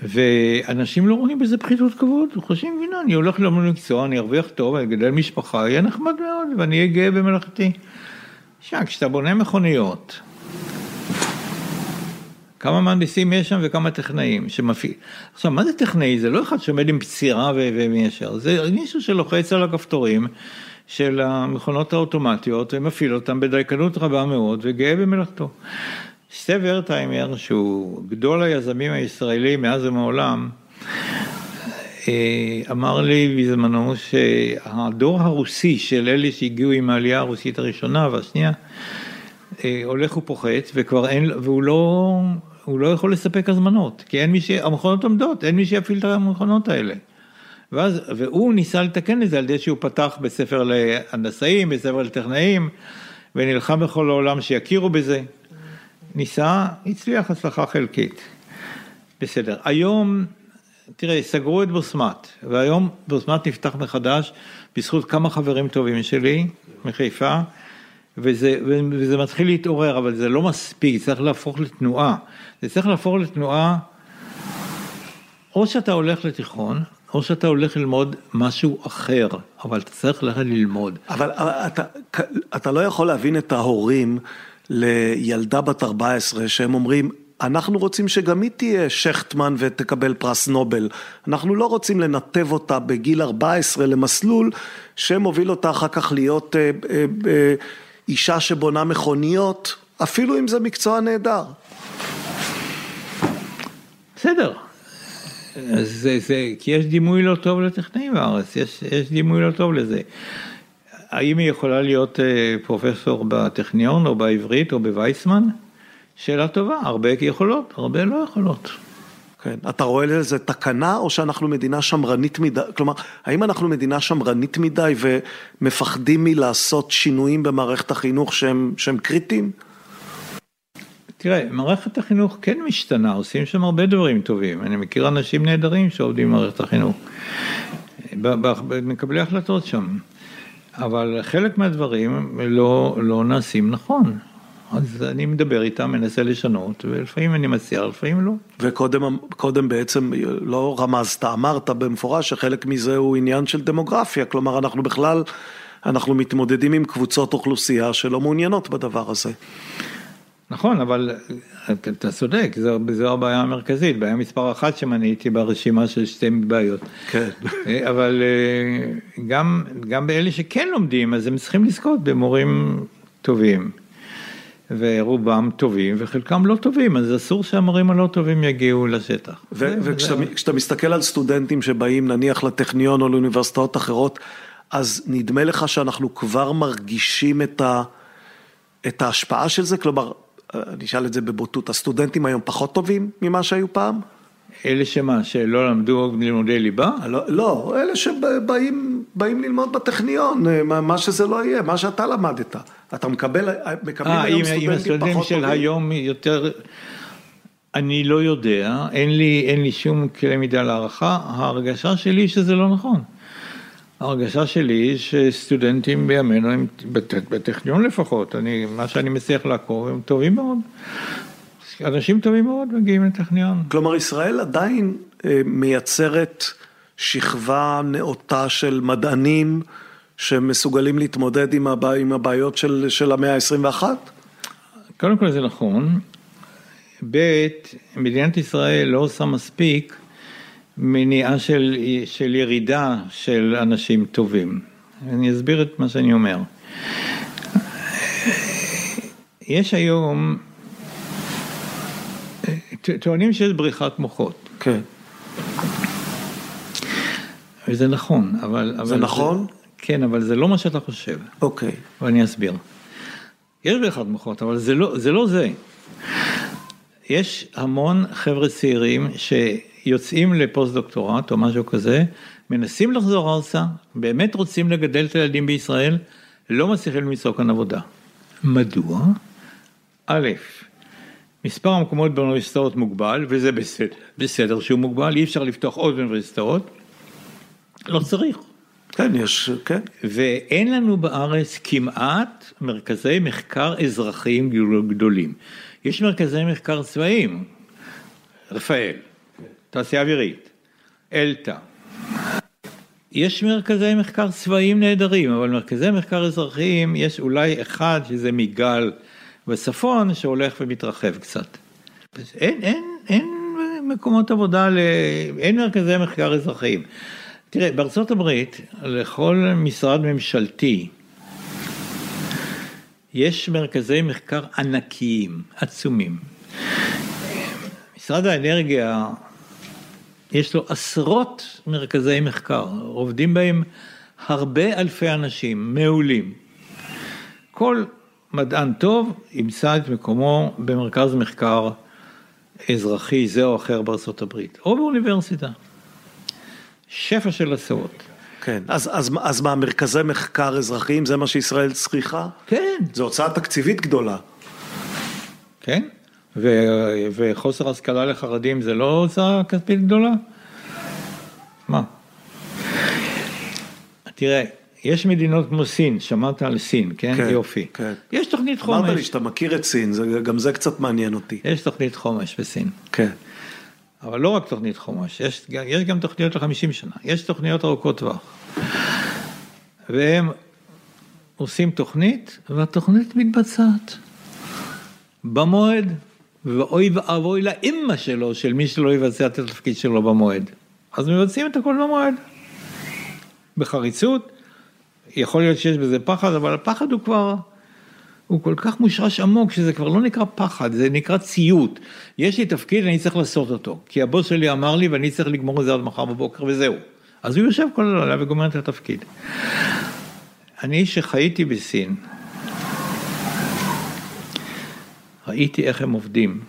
ואנשים לא רואים בזה פחיתות כבוד, חושבים, הנה, אני הולך ללמוד מקצוע, אני ארוויח טוב, אני אגדל משפחה, יהיה נחמד מאוד, ואני אהיה גאה במלאכתי. תשמע, כשאתה בונה מכוניות, כמה מהנדסים יש שם וכמה טכנאים שמפעיל. עכשיו, מה זה טכנאי? זה לא אחד שעומד עם פצירה ומיישר, זה מישהו שלוחץ על הכפתורים של המכונות האוטומטיות ומפעיל אותם בדייקנות רבה מאוד וגאה במלאכתו. סטב ורטהיימר, שהוא גדול היזמים הישראלים מאז ומעולם, אה, אמר לי בזמנו שהדור הרוסי של אלה שהגיעו עם העלייה הרוסית הראשונה והשנייה, אה, הולך ופוחת וכבר אין, והוא לא, הוא לא יכול לספק הזמנות, כי אין מי ש... המכונות עומדות, אין מי שיפעיל את המכונות האלה. ואז, והוא ניסה לתקן את זה על ידי שהוא פתח בספר להנדסאים, בספר לטכנאים, ונלחם בכל העולם שיכירו בזה. ניסה, הצליח הצלחה חלקית. בסדר. היום, תראה, סגרו את בוסמת, והיום בוסמת נפתח מחדש בזכות כמה חברים טובים שלי מחיפה, וזה, וזה מתחיל להתעורר, אבל זה לא מספיק, צריך להפוך לתנועה. זה צריך להפוך לתנועה, או שאתה הולך לתיכון, או שאתה הולך ללמוד משהו אחר, אבל אתה צריך ללכת ללמוד. אבל אתה, אתה לא יכול להבין את ההורים לילדה בת 14 שהם אומרים, אנחנו רוצים שגם היא תהיה שכטמן ותקבל פרס נובל. אנחנו לא רוצים לנתב אותה בגיל 14 למסלול שמוביל אותה אחר כך להיות אה, אה, אה, אישה שבונה מכוניות, אפילו אם זה מקצוע נהדר. בסדר. זה, זה, כי יש דימוי לא טוב לטכנאים בארץ, יש, יש דימוי לא טוב לזה. האם היא יכולה להיות אה, פרופסור בטכניון או בעברית או בווייסמן? שאלה טובה, הרבה יכולות, הרבה לא יכולות. כן, אתה רואה לזה תקנה או שאנחנו מדינה שמרנית מדי, כלומר, האם אנחנו מדינה שמרנית מדי ומפחדים מלעשות שינויים במערכת החינוך שהם, שהם קריטיים? תראה, מערכת החינוך כן משתנה, עושים שם הרבה דברים טובים. אני מכיר אנשים נהדרים שעובדים במערכת החינוך, מקבלי החלטות שם. אבל חלק מהדברים לא, לא נעשים נכון. אז אני מדבר איתם, מנסה לשנות, ולפעמים אני מציע, לפעמים לא. וקודם בעצם לא רמזת, אמרת במפורש שחלק מזה הוא עניין של דמוגרפיה, כלומר אנחנו בכלל, אנחנו מתמודדים עם קבוצות אוכלוסייה שלא מעוניינות בדבר הזה. נכון, אבל אתה צודק, זו, זו הבעיה המרכזית, בעיה מספר אחת שמניתי ברשימה של שתי בעיות. כן. אבל אה, גם, גם באלה שכן לומדים, אז הם צריכים לזכות במורים טובים. ורובם טובים וחלקם לא טובים, אז אסור שהמורים הלא טובים יגיעו לשטח. וכשאתה מסתכל על סטודנטים שבאים נניח לטכניון או לאוניברסיטאות אחרות, אז נדמה לך שאנחנו כבר מרגישים את, ה, את ההשפעה של זה? כלומר, אני אשאל את זה בבוטות, הסטודנטים היום פחות טובים ממה שהיו פעם? אלה שמה, שלא למדו לימודי ליבה? לא, לא אלה שבאים ללמוד בטכניון, מה שזה לא יהיה, מה שאתה למדת. אתה מקבל, מקבלים 아, היום סטודנטים פחות טובים? אם הסטודנטים של היום יותר, אני לא יודע, אין לי, אין לי שום כלי מידה להערכה, ההרגשה שלי שזה לא נכון. ההרגשה שלי היא שסטודנטים בימינו, הם, בטכניון לפחות, אני, מה שאני מצליח לעקוב, הם טובים מאוד. אנשים טובים מאוד מגיעים לטכניון. כלומר, ישראל עדיין אה, מייצרת שכבה נאותה של מדענים שמסוגלים להתמודד עם, הבע... עם הבעיות של, של המאה ה-21? קודם כל זה נכון. ב', מדינת ישראל לא עושה מספיק מניעה של, של ירידה של אנשים טובים. אני אסביר את מה שאני אומר. יש היום, טוענים שיש בריחת מוחות. כן. וזה נכון, אבל... זה אבל נכון? זה, כן, אבל זה לא מה שאתה חושב. אוקיי. ואני אסביר. יש בריחת מוחות, אבל זה לא זה. לא זה. יש המון חבר'ה צעירים ש... יוצאים לפוסט דוקטורט או משהו כזה, מנסים לחזור ארצה, באמת רוצים לגדל את הילדים בישראל, לא מצליחים למצוא כאן עבודה. מדוע? א', מספר המקומות באוניברסיטאות מוגבל, וזה בסדר, בסדר שהוא מוגבל, אי אפשר לפתוח עוד אוניברסיטאות, לא צריך. כן, יש, כן. ואין לנו בארץ כמעט מרכזי מחקר אזרחיים גדולים. יש מרכזי מחקר צבאיים, רפאל, תעשייה אווירית, אלתא, יש מרכזי מחקר צבאיים נהדרים, אבל מרכזי מחקר אזרחיים, יש אולי אחד שזה מיגל בצפון, שהולך ומתרחב קצת. אין, אין, אין מקומות עבודה, ל... אין מרכזי מחקר אזרחיים. תראה, בארצות הברית, לכל משרד ממשלתי, יש מרכזי מחקר ענקיים, עצומים. משרד האנרגיה, יש לו עשרות מרכזי מחקר, עובדים בהם הרבה אלפי אנשים מעולים. כל מדען טוב ימצא את מקומו במרכז מחקר אזרחי זה או אחר בארצות הברית, או באוניברסיטה. שפע של עשרות. כן, אז, אז, אז מה, מרכזי מחקר אזרחיים זה מה שישראל צריכה? כן. זו הוצאה תקציבית גדולה. כן, ו, וחוסר השכלה לחרדים זה לא הוצאה כספית גדולה? מה? תראה, יש מדינות כמו סין, שמעת על סין, כן? כן, יופי. כן. יש תוכנית חומש. אמרת לי שאתה מכיר את סין, זה, גם זה קצת מעניין אותי. יש תוכנית חומש בסין. כן. אבל לא רק תוכנית חומש, יש, יש גם תוכניות לחמישים שנה, יש תוכניות ארוכות טווח. והם עושים תוכנית, והתוכנית מתבצעת. במועד, ואוי ואבוי לאימא שלו, של מי שלא יבצע את התפקיד שלו במועד. אז מבצעים את הכל במועד. בחריצות, יכול להיות שיש בזה פחד, אבל הפחד הוא כבר, הוא כל כך מושרש עמוק, שזה כבר לא נקרא פחד, זה נקרא ציות. יש לי תפקיד, אני צריך לעשות אותו. כי הבוס שלי אמר לי, ואני צריך לגמור את זה עד מחר בבוקר, וזהו. אז הוא יושב כל הלילה וגומר את התפקיד. אני שחייתי בסין, ראיתי איך הם עובדים.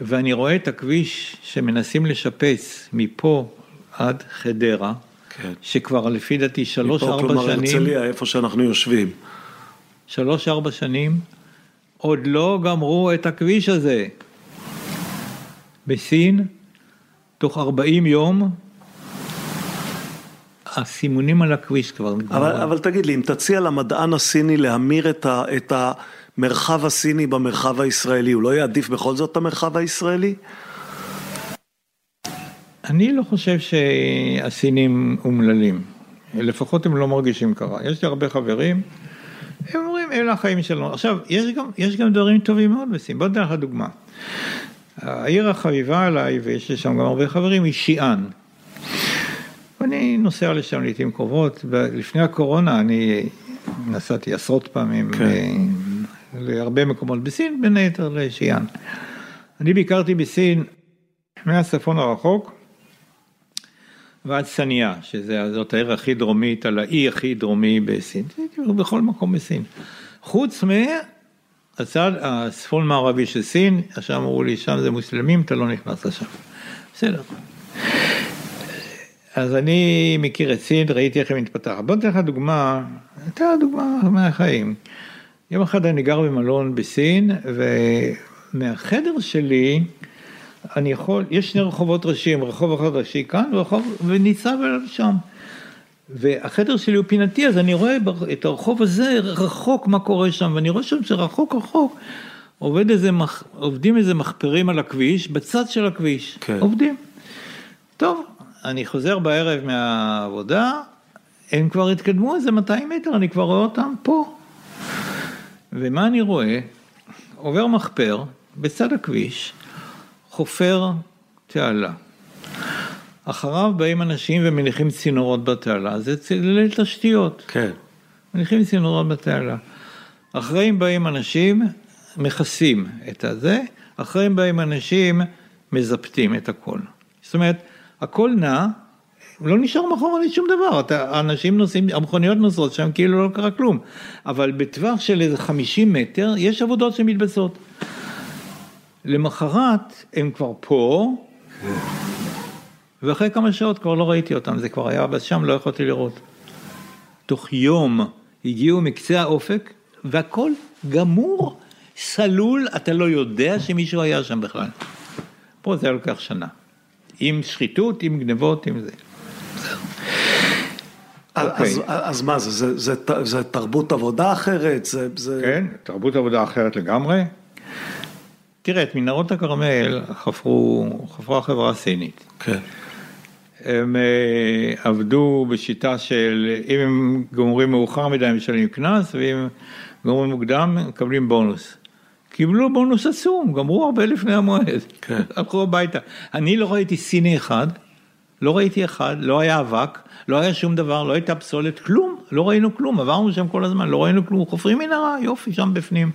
ואני רואה את הכביש שמנסים לשפץ מפה עד חדרה, כן. שכבר לפי דעתי שלוש-ארבע מפה, כלומר, שנים, הרצליה, איפה שאנחנו יושבים. שלוש-ארבע שנים, עוד לא גמרו את הכביש הזה. בסין, תוך 40 יום, הסימונים על הכביש כבר נגמרו. אבל, אבל תגיד לי, אם תציע למדען הסיני להמיר את, ה, את המרחב הסיני במרחב הישראלי, הוא לא יעדיף בכל זאת את המרחב הישראלי? אני לא חושב שהסינים אומללים, לפחות הם לא מרגישים ככה. יש לי הרבה חברים, הם אומרים, אלה החיים שלנו. עכשיו, יש גם, יש גם דברים טובים מאוד בסין. בוא ניתן לך דוגמה. העיר החביבה עליי, ויש לי שם גם הרבה חברים, היא שיאן. ואני נוסע לשם לעיתים קרובות, ולפני הקורונה אני נסעתי עשרות פעמים כן. להרבה מקומות בסין, בין היתר לשיאן. אני ביקרתי בסין מהצפון הרחוק ועד סניה, שזאת העיר הכי דרומית, על האי הכי דרומי בסין, בכל מקום בסין. חוץ מהצד הצפון מערבי של סין, עכשיו אמרו לי, שם זה מוסלמים, אתה לא נכנס לשם. בסדר. אז אני מכיר את סין, ראיתי איך היא מתפתחת. בוא ניתן לך דוגמה, לך דוגמה מהחיים. יום אחד אני גר במלון בסין, ומהחדר שלי, אני יכול, יש שני רחובות ראשיים, רחוב אחד ראשי כאן, ורחוב, וניצב אליו שם. והחדר שלי הוא פינתי, אז אני רואה את הרחוב הזה רחוק מה קורה שם, ואני רואה שם שרחוק רחוק עובד איזה, מח, עובדים איזה מחפרים על הכביש, בצד של הכביש, כן. עובדים. טוב, אני חוזר בערב מהעבודה, הם כבר התקדמו איזה 200 מטר, אני כבר רואה אותם פה. ומה אני רואה? עובר מחפר בצד הכביש, חופר תעלה. אחריו באים אנשים ומניחים צינורות בתעלה, זה צללי תשתיות. כן. מניחים צינורות בתעלה. אחריהם באים אנשים, מכסים את הזה, אחריהם באים אנשים, מזפתים את הכל. זאת אומרת, הכל נע, לא נשאר מאחורי שום דבר, אתה, האנשים נוסעים, המכוניות נוסעות שם כאילו לא קרה כלום, אבל בטווח של איזה 50 מטר יש עבודות שמתבצעות. למחרת הם כבר פה, ואחרי כמה שעות כבר לא ראיתי אותם, זה כבר היה שם, לא יכולתי לראות. תוך יום הגיעו מקצה האופק, והכל גמור, סלול, אתה לא יודע שמישהו היה שם בכלל. פה זה היה לוקח שנה. עם שחיתות, עם גנבות, עם זה. אז, אוקיי. אז, אז מה זה, זה, זה, זה, זה תרבות עבודה אחרת? זה, זה... כן, תרבות עבודה אחרת לגמרי. תראה, את מנהרות הכרמל חפרו, חפרה החברה הסינית. כן. הם אה, עבדו בשיטה של אם הם גומרים מאוחר מדי הם משלמים קנס ואם גומרים מוקדם הם מקבלים בונוס. קיבלו בונוס עצום, גמרו הרבה לפני המועד, כן. הלכו הביתה. אני לא ראיתי סיני אחד, לא ראיתי אחד, לא היה אבק, לא היה שום דבר, לא הייתה פסולת, כלום, לא ראינו כלום, עברנו שם כל הזמן, לא ראינו כלום, חופרים מנהרה, יופי, שם בפנים.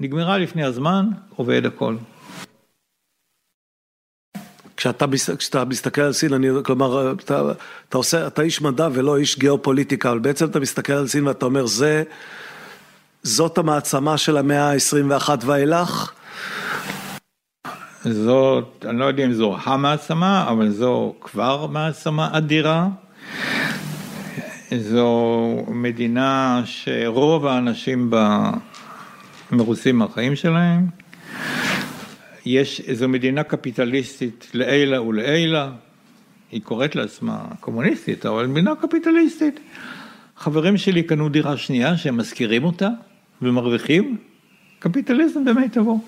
נגמרה לפני הזמן, עובד הכל. כשאתה, כשאתה מסתכל על סין, אני, כלומר, אתה, אתה עושה, אתה איש מדע ולא איש גיאופוליטיקה, אבל בעצם אתה מסתכל על סין ואתה אומר, זה, זאת המעצמה של המאה ה-21 ואילך? זאת, אני לא יודע אם זו המעצמה, אבל זו כבר מעצמה אדירה. זו מדינה שרוב האנשים בה מרוצים מהחיים שלהם. יש, זו מדינה קפיטליסטית לעילא ולעילא. היא קוראת לעצמה קומוניסטית, אבל מדינה קפיטליסטית. חברים שלי קנו דירה שנייה שהם משכירים אותה ומרוויחים. קפיטליזם במיטבו.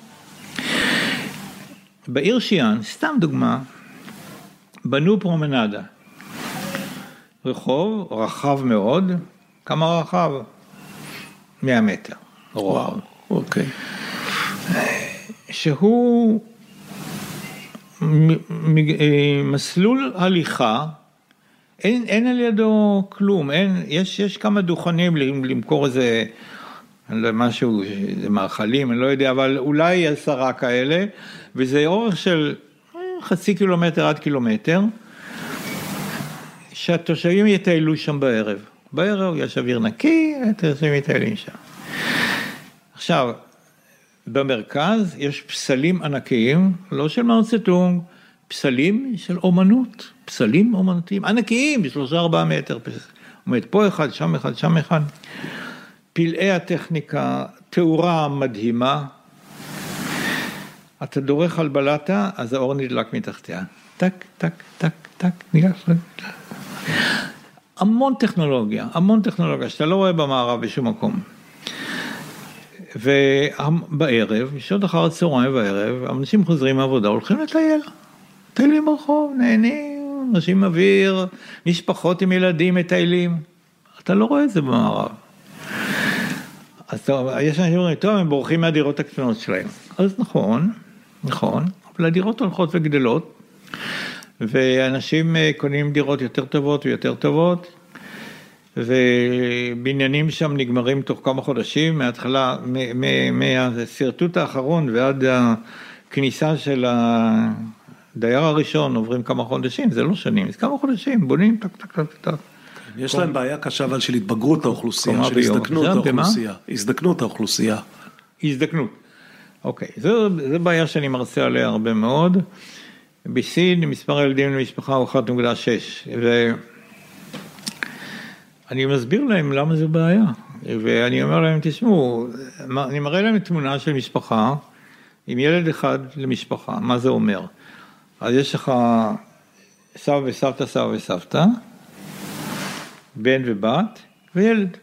בעיר שיאן, סתם דוגמה, בנו פרומנדה. רחוב רחב מאוד, כמה רחב? 100 מטר. רוחב. אוקיי. שהוא אה, מסלול הליכה, אין, אין על ידו כלום, אין, יש, יש כמה דוכנים למ- למכור איזה, לא משהו, איזה מאכלים, אני לא יודע, אבל אולי עשרה כאלה, וזה אורך של אה, חצי קילומטר עד קילומטר, שהתושבים יטיילו שם בערב. בערב יש אוויר נקי, התושבים מטיילים שם. עכשיו, במרכז יש פסלים ענקיים, לא של מאו צטונג, פסלים של אומנות, פסלים אומנותיים ענקיים, שלושה ארבעה מטר, עומד פה אחד, שם אחד, שם אחד. פלאי הטכניקה, תאורה מדהימה. אתה דורך על בלטה, אז האור נדלק מתחתיה. טק, טק, טק, טק, ניגש. המון טכנולוגיה, המון טכנולוגיה שאתה לא רואה במערב בשום מקום. ובערב, בשעות אחר הצהריים בערב, אנשים חוזרים מהעבודה, הולכים לטייל. מטיילים ברחוב, נהנים, אנשים אוויר, משפחות עם ילדים מטיילים. אתה לא רואה את זה במערב. אז טוב, יש אנשים שאומרים, טוב, הם בורחים מהדירות הקטנות שלהם. אז נכון, נכון, אבל הדירות הולכות וגדלות, ואנשים אה, קונים דירות יותר טובות ויותר טובות, ובניינים שם נגמרים תוך כמה חודשים, מההתחלה, מהשרטוט האחרון ועד הכניסה של הדייר הראשון עוברים כמה חודשים, זה לא שנים, זה כמה חודשים, בונים טק טק טק טק. יש להם בעיה קשה אבל של התבגרות האוכלוסייה, של. הזדקנות? האוכלוסייה. הזדקנות האוכלוסייה. הזדקנות. אוקיי, זו, זו בעיה שאני מרצה עליה הרבה מאוד. בסין מספר הילדים למשפחה הוא 1.6 ואני מסביר להם למה זו בעיה. ואני אומר להם, תשמעו, אני מראה להם תמונה של משפחה עם ילד אחד למשפחה, מה זה אומר? אז יש לך סבא וסבתא, סבא וסבתא, בן ובת וילד.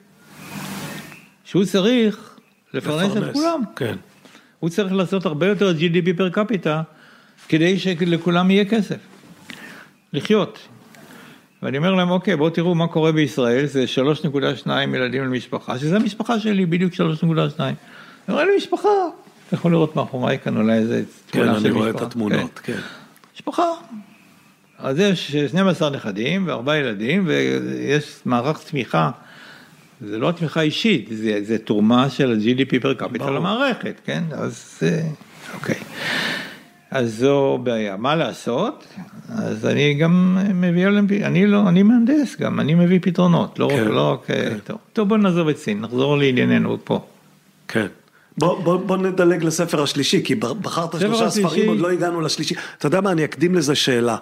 שהוא צריך לפרנס את. כולם. כן. הוא צריך לעשות הרבה יותר GDP פר קפיטה כדי שלכולם יהיה כסף. לחיות. ואני אומר להם, אוקיי, בואו תראו מה קורה בישראל, זה 3.2 ילדים למשפחה, שזה המשפחה שלי, בדיוק 3.2. אני אומר לי, משפחה. אתה יכול לראות מאחוריי כאן אולי איזה כן, תמונה של אני רואה את משפחה. התמונות, כן. משפחה. אז יש 12 נכדים וארבעה ילדים ויש מערך תמיכה. זה לא תמיכה אישית, זה, זה תרומה של ה-GDP פר קפיטל. למערכת, כן? אז אה, אוקיי. אז זו בעיה. מה לעשות? אז אני גם מביא אני לא, אני מהנדס גם, אני מביא פתרונות, לא, כן, לא רק, כן. טוב. טוב, בוא נעזוב את סין, נחזור לענייננו פה. כן. בוא, בוא, בוא נדלג לספר השלישי, כי בחרת שלושה השלישי- ספרים, עוד לא הגענו לשלישי. אתה יודע מה, אני אקדים לזה שאלה.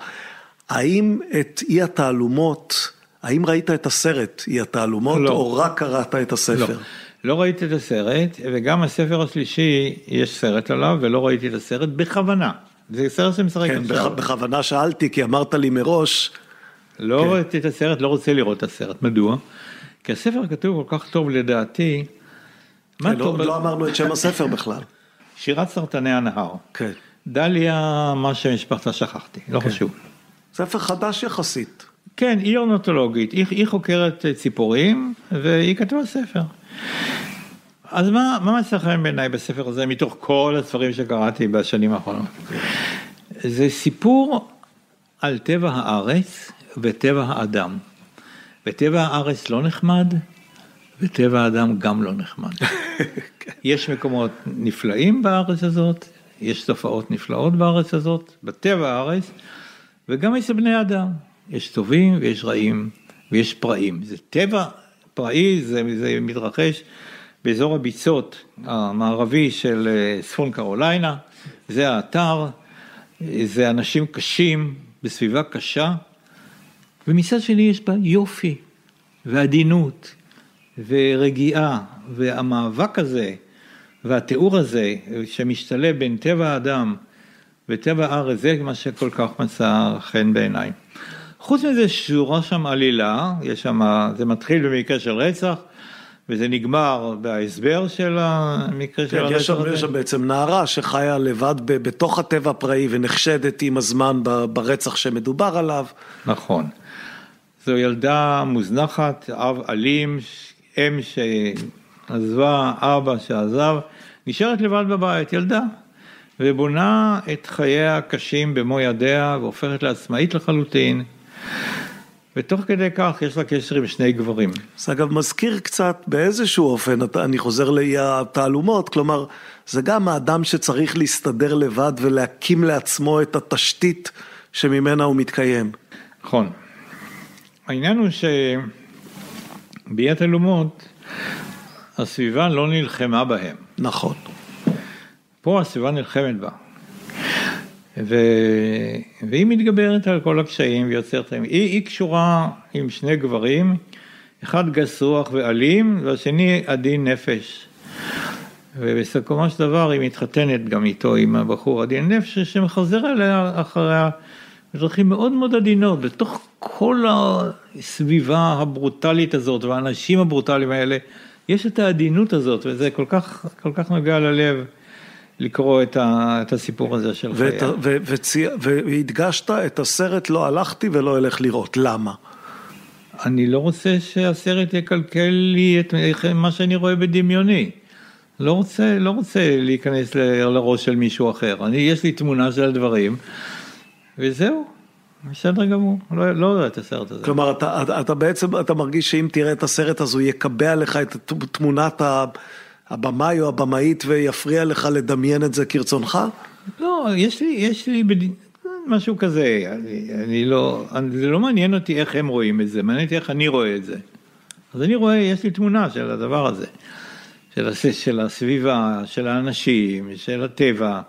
האם את אי התעלומות, האם ראית את הסרט אי התעלומות, לא. או רק קראת את לא, הספר? לא ראיתי את הסרט, וגם הספר השלישי, יש סרט עליו, ולא ראיתי את הסרט בכוונה. זה סרט שמשחק כן, עכשיו. בכ- בכוונה שאלתי, כי אמרת לי מראש, לא כן. ראיתי את הסרט, לא רוצה לראות את הסרט. מדוע? כי הספר כתוב כל כך טוב לדעתי. מה כן, לא, טוב? לא אמרנו את שם הספר בכלל. שירת סרטני הנהר. כן. דליה, מה שמשפחתה שכחתי, לא חשוב. ספר חדש יחסית. כן, היא אורנטולוגית, היא, היא חוקרת ציפורים והיא כתבה ספר. אז מה, מה מצא חן בעיניי בספר הזה מתוך כל הספרים שקראתי בשנים האחרונות? זה סיפור על טבע הארץ וטבע האדם. וטבע הארץ לא נחמד, וטבע האדם גם לא נחמד. יש מקומות נפלאים בארץ הזאת, יש תופעות נפלאות בארץ הזאת, בטבע הארץ, וגם אצל בני אדם. יש טובים ויש רעים ויש פראים. זה טבע פראי, זה, זה מתרחש באזור הביצות המערבי של אה, צפון קרוליינה, זה האתר, זה אנשים קשים בסביבה קשה, ומצד שני יש בה יופי ועדינות ורגיעה, והמאבק הזה והתיאור הזה שמשתלב בין טבע האדם וטבע הארץ, זה מה שכל כך מצא חן בעיניי. חוץ מזה שורה שם עלילה, יש שם, זה מתחיל במקרה של רצח, וזה נגמר בהסבר של המקרה כן, של הרצח יש שם, הזה. יש שם בעצם נערה שחיה לבד ב- בתוך הטבע הפראי ונחשדת עם הזמן ברצח שמדובר עליו. נכון. זו ילדה מוזנחת, אב אלים, אם שעזבה, אבא שעזב, נשארת לבד בבית, ילדה, ובונה את חייה הקשים במו ידיה והופכת לעצמאית לחלוטין. ותוך כדי כך יש לה קשר עם שני גברים. זה אגב מזכיר קצת באיזשהו אופן, אני חוזר לאי התעלומות, כלומר, זה גם האדם שצריך להסתדר לבד ולהקים לעצמו את התשתית שממנה הוא מתקיים. נכון. העניין הוא שביאת אלומות, הסביבה לא נלחמה בהם. נכון. פה הסביבה נלחמת בה. ו... והיא מתגברת על כל הקשיים ויוצרת להם. היא, היא קשורה עם שני גברים, אחד גס רוח ואלים, והשני עדין נפש. ובסיכומו של דבר היא מתחתנת גם איתו, עם הבחור עדין נפש, שמחזר אליה אחריה בדרכים מאוד מאוד עדינות, בתוך כל הסביבה הברוטלית הזאת והאנשים הברוטליים האלה, יש את העדינות הזאת, וזה כל כך, כל כך נוגע ללב. לקרוא את, ה, את הסיפור הזה של ואת, חיי. ו, וצי, והדגשת את הסרט לא הלכתי ולא אלך לראות, למה? אני לא רוצה שהסרט יקלקל לי את מה שאני רואה בדמיוני. לא רוצה, לא רוצה להיכנס ל- לראש של מישהו אחר. אני, יש לי תמונה של הדברים, וזהו, בסדר גמור. לא, לא רואה את הסרט הזה. כלומר, אתה, אתה, אתה בעצם, אתה מרגיש שאם תראה את הסרט אז הוא יקבע לך את תמונת הבמאי או הבמאית ויפריע לך לדמיין את זה כרצונך? לא, יש לי, יש לי בד... משהו כזה, אני, אני לא, אני, זה לא מעניין אותי איך הם רואים את זה, מעניין אותי איך אני רואה את זה. אז אני רואה, יש לי תמונה של הדבר הזה, של, של הסביבה, של האנשים, של הטבע,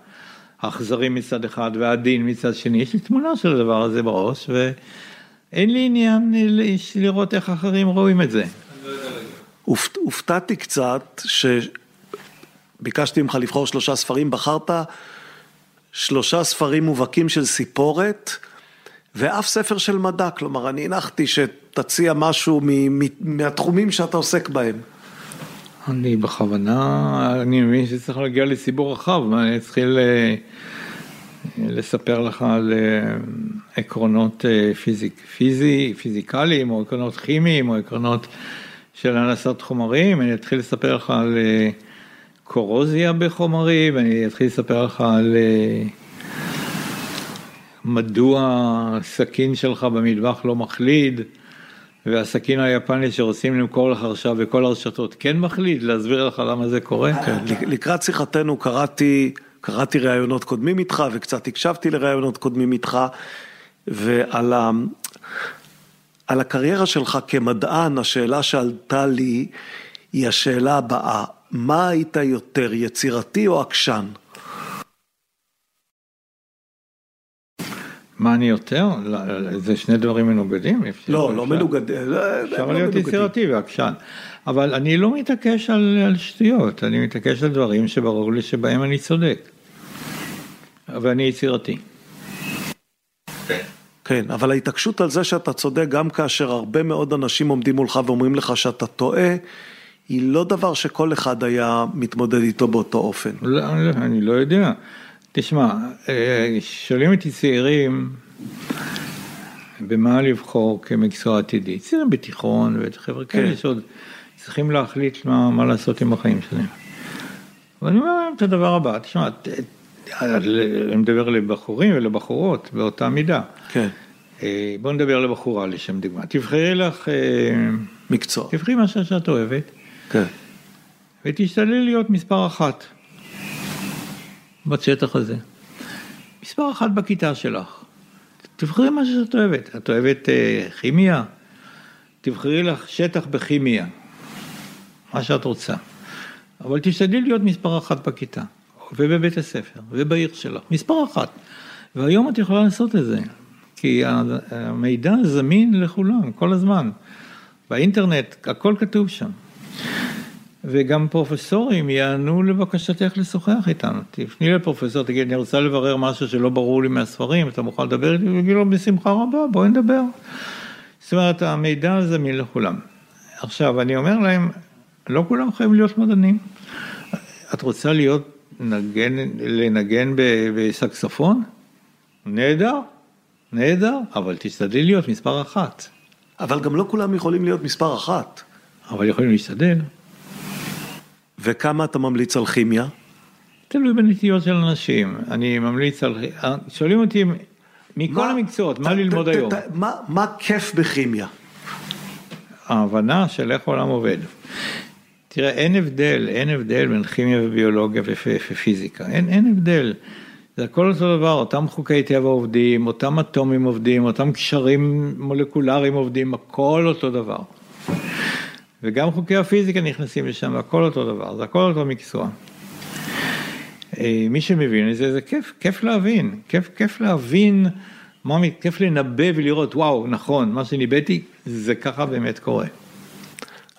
האכזרי מצד אחד והעדין מצד שני, יש לי תמונה של הדבר הזה בראש, ואין לי עניין לראות איך אחרים רואים את זה. הופ- הופתעתי קצת שביקשתי ממך לבחור שלושה ספרים, בחרת שלושה ספרים מובהקים של סיפורת ואף ספר של מדע, כלומר אני הנחתי שתציע משהו מהתחומים שאתה עוסק בהם. אני בכוונה, אני מבין שצריך להגיע לציבור רחב, אני אתחיל אה, לספר לך על אה, עקרונות אה, פיזיק, פיזי, פיזיקליים, או עקרונות כימיים, או עקרונות של הנדסת חומרים, אני אתחיל לספר לך על קורוזיה בחומרים, אני אתחיל לספר לך על מדוע הסכין שלך במטבח לא מחליד. והסכין היפני שרוצים למכור לך עכשיו בכל הרשתות כן מחליט להסביר לך למה זה קורה? כן, לקראת שיחתנו קראתי, קראתי ראיונות קודמים איתך וקצת הקשבתי לראיונות קודמים איתך ועל ה... על הקריירה שלך כמדען, השאלה שעלתה לי היא השאלה הבאה, מה היית יותר, יצירתי או עקשן? מה אני יותר? לא, זה שני דברים מנוגדים? לא, לא אפשר- מנוגד... אפשר להיות יצירתי ועקשן, אבל אני לא מתעקש על, על שטויות, אני מתעקש על דברים שברור לי שבהם אני צודק. ואני יצירתי. כן, אבל ההתעקשות על זה שאתה צודק גם כאשר הרבה מאוד אנשים עומדים מולך ואומרים לך שאתה טועה, היא לא דבר שכל אחד היה מתמודד איתו באותו אופן. לא, לא, אני לא יודע. תשמע, אה, שואלים אותי צעירים, במה לבחור כמקצוע עתידי. צעירים בתיכון וחבר'ה כאלה כן. שעוד צריכים להחליט מה, מה לעשות עם החיים שלהם. ואני אומר להם את הדבר הבא, תשמע, אני מדבר לבחורים ולבחורות באותה מידה. כן. אה, בוא נדבר לבחורה לשם דוגמה. תבחרי לך, אה, מקצוע. תבחרי מה שאת אוהבת, כן. ותשתדלי להיות מספר אחת בשטח הזה. מספר אחת בכיתה שלך. תבחרי מה שאת אוהבת. את אוהבת אה, כימיה? תבחרי לך שטח בכימיה, מה שאת רוצה. אבל תשתדלי להיות מספר אחת בכיתה, ובבית הספר, ובעיר שלך, מספר אחת. והיום את יכולה לעשות את זה, כי המידע זמין לכולם, כל הזמן. באינטרנט, הכל כתוב שם. וגם פרופסורים יענו לבקשתך לשוחח איתנו. תפני לפרופסור, תגיד, אני רוצה לברר משהו שלא ברור לי מהספרים, אתה מוכן לדבר איתי? הוא יגיד לו, בשמחה רבה, בואי נדבר. זאת אומרת, המידע זמין לכולם. עכשיו, אני אומר להם, לא כולם חייבים להיות מדענים. את רוצה להיות נגן, לנגן ב- בסקסופון? נהדר, נהדר, אבל תשתדלי להיות מספר אחת. אבל גם לא כולם יכולים להיות מספר אחת. אבל יכולים להשתדל. וכמה אתה ממליץ על כימיה? תלוי בנטיות של אנשים. אני ממליץ על... שואלים אותי מכל המקצועות, מה ללמוד היום? מה- כיף בכימיה? ההבנה של איך העולם עובד. תראה, אין הבדל, אין הבדל בין כימיה וביולוגיה ופ- ופיזיקה, אין, אין הבדל. זה הכל אותו דבר, אותם חוקי טבע עובדים, אותם אטומים עובדים, אותם קשרים מולקולריים עובדים, הכל אותו דבר. וגם חוקי הפיזיקה נכנסים לשם, הכל אותו דבר, זה הכל אותו מקצוע. אה, מי שמבין את זה, זה כיף, כיף להבין, כיף, כיף להבין, מה, כיף לנבא ולראות, וואו, נכון, מה שניבאתי, זה ככה באמת קורה.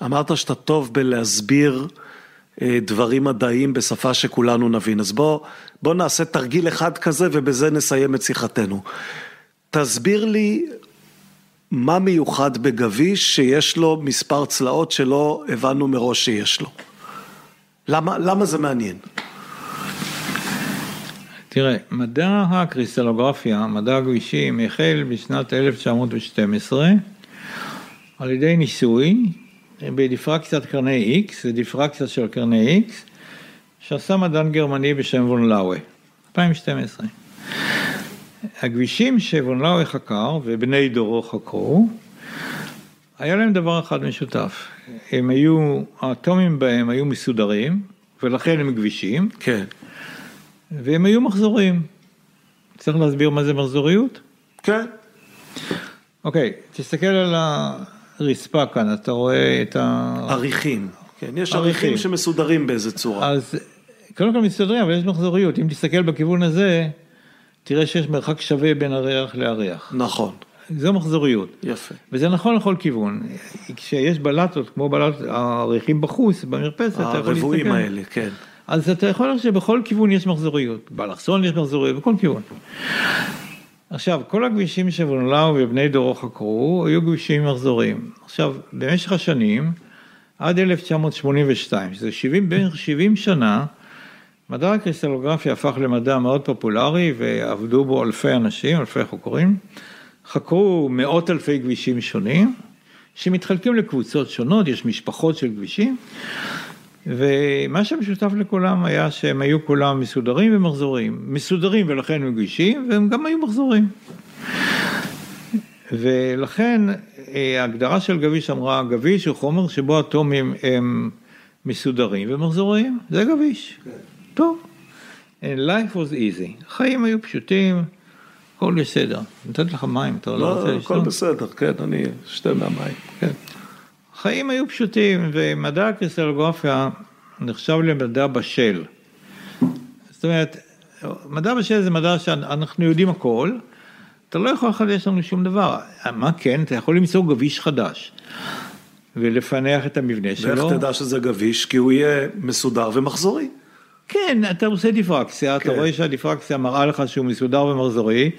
אמרת שאתה טוב בלהסביר אה, דברים מדעיים בשפה שכולנו נבין, אז בוא, בוא נעשה תרגיל אחד כזה ובזה נסיים את שיחתנו. תסביר לי מה מיוחד בגביש שיש לו מספר צלעות שלא הבנו מראש שיש לו. למה, למה זה מעניין? תראה, מדע הקריסטלוגרפיה, מדע הכבישים, החל בשנת 1912 על ידי ניסוי בדיפרקציית קרני X, זה דיפרקציה של קרני X, שעשה מדען גרמני בשם וון לאווי, 2012. הכבישים שוון לאווי חקר ובני דורו חקרו, היה להם דבר אחד משותף, הם היו, האטומים בהם היו מסודרים, ולכן הם כבישים, כן. והם היו מחזוריים. צריך להסביר מה זה מחזוריות? כן. אוקיי, תסתכל על הרצפה כאן, אתה רואה את ה... עריכים. כן, יש. עריכים שמסודרים באיזה צורה. אז קודם כל מסתדרים, אבל יש מחזוריות. אם תסתכל בכיוון הזה, תראה שיש מרחק שווה בין הריח להריח. נכון, זו מחזוריות. יפה. וזה נכון לכל כיוון. כשיש בלטות, כמו בלטות, הריחים בחוץ, במרפסת, אתה יכול להסתכל. הרבועים האלה, כן. אז אתה יכול לראות שבכל כיוון יש מחזוריות, באלכסון יש מחזוריות, בכל כיוון. עכשיו, כל הכבישים שוונלאו ובני דורו חקרו, היו כבישים מחזוריים. עכשיו, במשך השנים, עד 1982, שזה 70, בערך 70 שנה, מדע הקריסטלוגרפיה הפך למדע מאוד פופולרי ועבדו בו אלפי אנשים, אלפי חוקרים. חקרו מאות אלפי כבישים שונים, שמתחלקים לקבוצות שונות, יש משפחות של כבישים, ומה שמשותף לכולם היה שהם היו כולם מסודרים ומחזוריים. מסודרים ולכן הם כבישים, והם גם היו מחזורים. ולכן אה, ההגדרה של גביש אמרה, גביש הוא חומר שבו אטומים הם מסודרים ומחזוריים, זה גביש. טוב. And life was easy. החיים היו פשוטים, הכל בסדר. נתתי לך מים, אתה לא לא, רוצה הכל לשתות? בסדר, כן, אני אשתה מהמים, כן. החיים היו פשוטים, ומדע הקריסטלוגרפיה נחשב למדע בשל. זאת אומרת, מדע בשל זה מדע שאנחנו יודעים הכל, אתה לא יכול לחדש לנו שום דבר. מה כן, אתה יכול למצוא גביש חדש, ולפענח את המבנה ואיך שלו. תדע שזה גביש? כי הוא יהיה מסודר ומחזורי. כן, אתה עושה דיפרקציה, כן. אתה רואה שהדיפרקציה מראה לך שהוא מסודר ומחזורי,